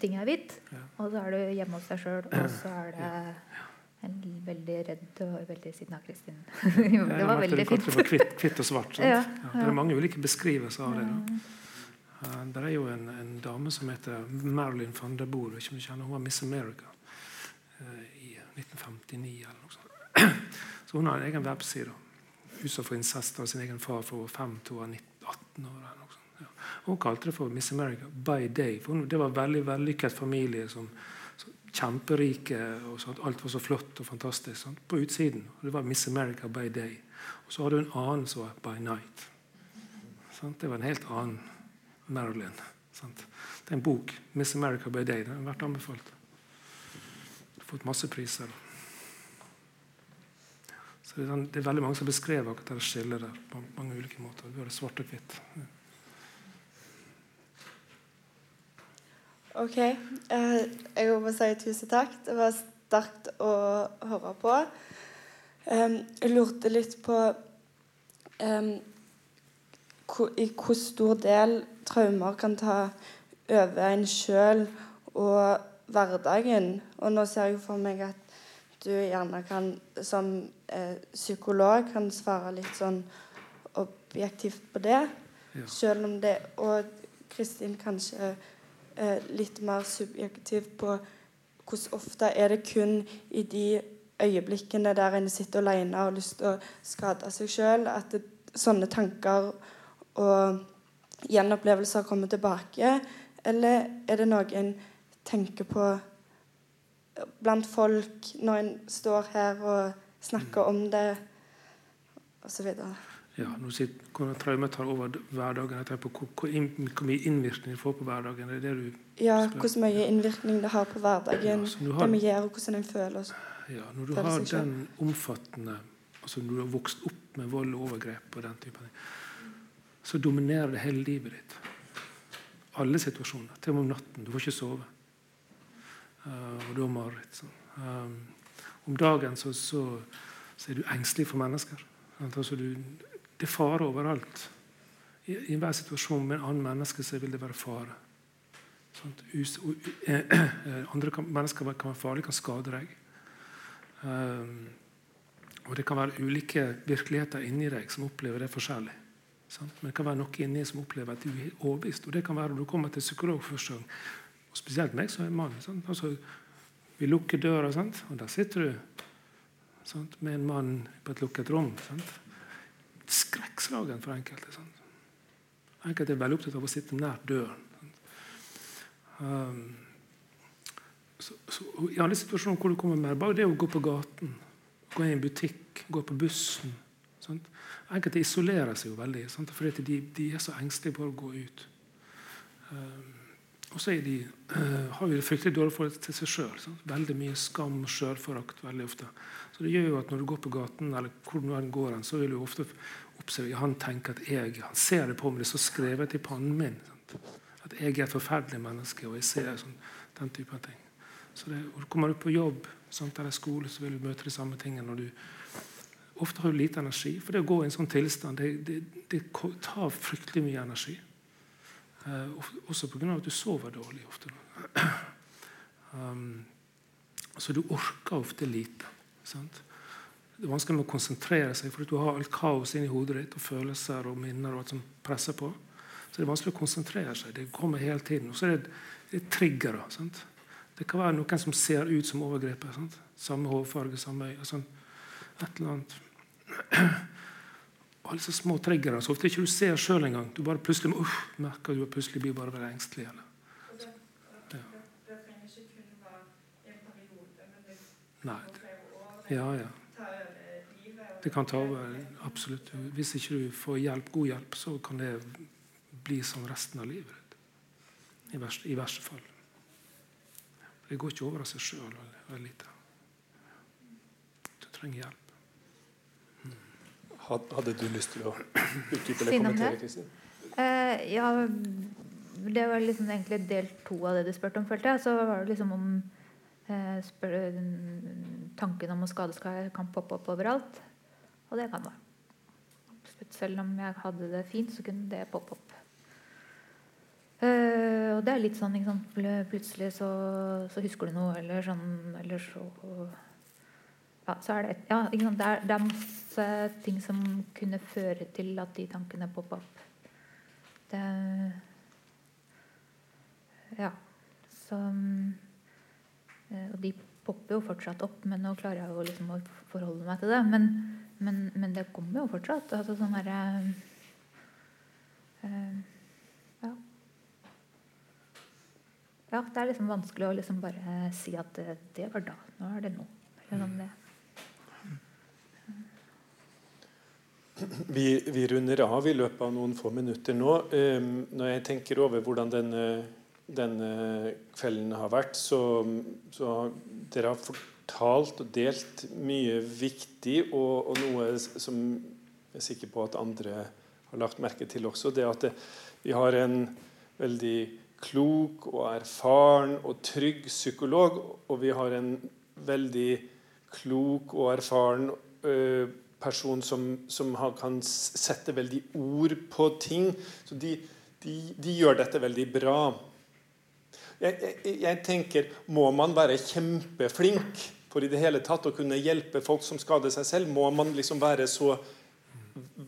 ting er hvitt, Ja. og så er du hjemme hos deg sjøl, og så er det en veldig redd og veldig sinna Kristin. *laughs* Jo, det var veldig fint. Det var kvitt, kvitt og svart. Sant? Ja, Ja, det er mange ulike beskrivelser av det. Da. Uh, det er jo en, en dame som heter Marilyn van der Boer. Ikke om du kjenner, hun var Miss America uh, i 1959 eller noe sånt. *clears throat* Så hun har en egen webside. Huset for incest av sin egen far fra var 5 til 19, 18 år. Sånt. Ja. Hun kalte det for Miss America by day. For hun, det var en veldig vellykket familie som, kjemperike. og sånt. Alt var så flott og fantastisk sant? på utsiden. Det var Miss America by day. Og så hadde hun en annen som var by night. Sant? Det var en helt annen Marilyn. Sant? Det er en bok. 'Miss America by Day'. Den har vært anbefalt. Fått masse priser. Så det, sånn- det er veldig mange som beskrever akkurat det skillet der på mange ulike måter. Vi har det svart og hvitt. OK. Eh, jeg må si tusen takk. Det var sterkt å høre på. Jeg lurte litt på i hvor stor del traumer kan ta over en sjøl og hverdagen. Og nå ser jeg for meg at du gjerne kan som eh, psykolog kan svare litt sånn objektivt på det. Ja. Selv om det Og Kristin kanskje eh, litt mer subjektiv på hvordan ofte er det kun i de øyeblikkene der en sitter alene og har lyst til å skade seg sjøl, at det, sånne tanker og gjenopplevelser kommer tilbake? Eller er det noe en tenker på blant folk når en står her og snakker om det, osv.? Ja, nå sier hvordan traume tar over hverdagen. Jeg på hvor, hvor, mye innvirkning det får på hverdagen. Det er det du Ja, hvor mye innvirkning det har på hverdagen, Ja, har- det vi gjør, og hvordan en føler oss. Ja, når du har den omfattende altså Når du har vokst opp med vold og overgrep, og den type ting, så dominerer det hele livet ditt. Alle situasjoner. Til og med om natten. Du får ikke sove. Eh, og du har mareritt. Um, om dagen så, så, så er du engstelig for mennesker. Altså, du, det er fare overalt. I, I enhver situasjon med en annen menneske så vil det være fare. Sånn, andre kan, mennesker kan være farlige, kan skade deg. Um, og det kan være ulike virkeligheter inni deg som opplever det forskjellig. Sant? Men det kan være noe inni som opplever at du er overbevist. Og det kan være når du kommer til psykolog første gang. Og spesielt meg som er mann. Altså, vi lukker døra, sant? og der sitter du sant? med en mann på et lukket rom. Sant? Skrekkslagen for enkelte. Sant? Enkelte er veldig opptatt av å sitte nær døren. Um, så, så, I alle situasjoner hvor du kommer mer bare det å gå på gaten, gå inn i en butikk, gå på bussen sant? Enkelte isolerer seg jo veldig, sant? fordi de, de er så engstelige for å gå ut. Um, og så de, uh, har vi det fryktelig dårlig forhold til seg sjøl. Veldig mye skam og sjølforakt veldig ofte. Så det gjør jo at når du går på gaten, eller hvor nå går, så vil du ofte observere Han tenker at jeg Han ser det på meg, det står skrevet i pannen min. Sant? At jeg er et forferdelig menneske, og jeg ser sånn, den type ting. Så det, og Kommer du på jobb sant, eller skole, så vil du møte de samme tingene når du ofte har du lite energi. For det å gå i en sånn tilstand det, det, det tar fryktelig mye energi. Eh, også pga. at du sover dårlig ofte. *clears throat* Um, så du orker ofte lite. Sant? Det er vanskelig med å konsentrere seg, for du har alt kaos inni hodet ditt og følelser og minner og alt som presser på. Så det er vanskelig å konsentrere seg. Det kommer hele tiden. Og så er det, det er triggere. Sant? Det kan være noen som ser ut som overgrepet. Sant? Samme hårfarge, samme øye. Sånn, et eller annet. *clears throat* Alle så små triggere så ofte ikke du ser sjøl engang. Du bare plutselig uff, merker du plutselig blir bare veldig engstelig. Eller. Nei. Ja, ja. Det kan ta over. Absolutt. Hvis ikke du får hjelp, god hjelp, så kan det bli sånn resten av livet ditt. I verste, i verste fall. Det går ikke over av seg sjøl. Du trenger hjelp. Hadde du lyst til å utdype eller kommentere, Kristin? Uh, ja, det var liksom egentlig del to av det du spurte om, følte jeg. Så var det liksom om uh, spør, tanken om å skade skal, kan poppe opp overalt. Og det kan det. Selv om jeg hadde det fint, så kunne det poppe opp. Uh, og det er litt sånn liksom. Plutselig så, så, husker du noe, eller sånn Eller så Ja, så er det ja, ikke sant? Det er, det er masse ting som kunne føre til at de tankene poppa opp. Det Ja. Så uh, Og de popper jo fortsatt opp, men nå klarer jeg jo liksom å forholde meg til det. Men, men, men det kommer jo fortsatt. Altså sånn herre øh, Ja. Ja, det er liksom vanskelig å liksom bare si at det, det, var da. Nå er det nå. Sånn det. Vi, vi, runder av i løpet av noen få minutter nå. Um, når jeg tenker over hvordan denne, denne kvelden har vært, så, så dere har fortalt og delt mye viktig, og, og, noe som jeg er sikker på at andre har lagt merke til også, det at det, vi har en veldig klok og erfaren og trygg psykolog, og vi har en veldig klok og erfaren ø, person som, som har, kan sette veldig ord på ting. Så de, de, de gjør dette veldig bra. Jeg, jeg, jeg, tenker, Må man være kjempeflink for i det hele tatt å kunne hjelpe folk som skader seg selv? Må man liksom være så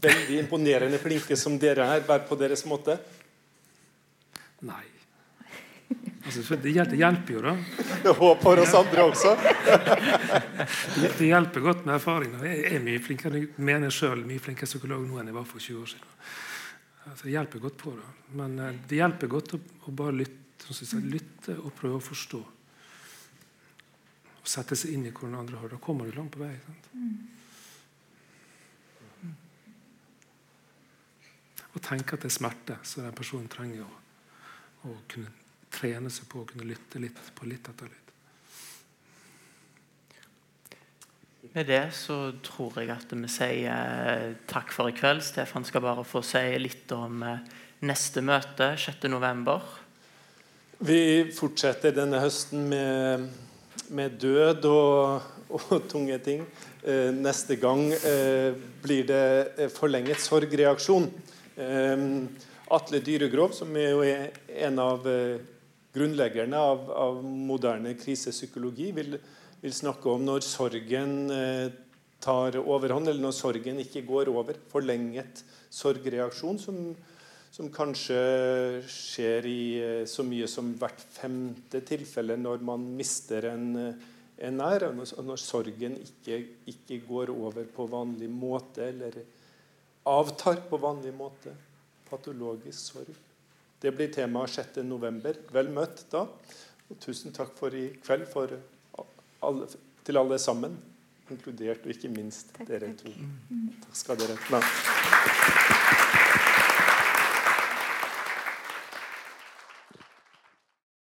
veldig imponerende flinke som dere er, være på deres måte? Nei. Altså, det, hjelper, jo, da. *laughs* Det håper oss andre også. *laughs* det, hjelper godt med erfaring. Jeg er mye flinkere, jeg mener selv mye flinkere psykolog nå enn jeg var for 20 år siden. Altså, det hjelper godt på det. Men uh, det hjelper godt å, å bare lytte, jeg, lytte, og prøve å forstå. Og sette seg inn i hvordan andre har det. Da kommer du langt på vei. Sant? Og tenke at det er smerte så den personen trenger å, å kunne trene seg på å kunne lytte litt på litt etter litt. Med det så tror jeg at vi sier eh, takk for i kveld. Stefan skal bare få si litt om eh, neste møte 6.11. Vi fortsetter denne høsten med, med død og, og, tunge ting. Eh, neste gang blir det forlenget sorgreaksjon. Atle Dyregrov, som er jo en av grunnleggerne av, av moderne krisepsykologi vil, vil, snakke om når sorgen eh, tar overhånd, eller når sorgen ikke går over. Forlenget sorgreaksjon, som, som kanskje skjer i eh, så mye som hvert femte tilfelle når man mister en, eh, en nær, og når, når sorgen ikke, ikke, går over på vanlig måte, eller avtar på vanlig måte. Patologisk sorg. Det blir tema 6.11. Vel møtt da. Og tusen takk for i kveld for alle, til alle sammen, inkludert og ikke minst dere to. Takk skal dere ha.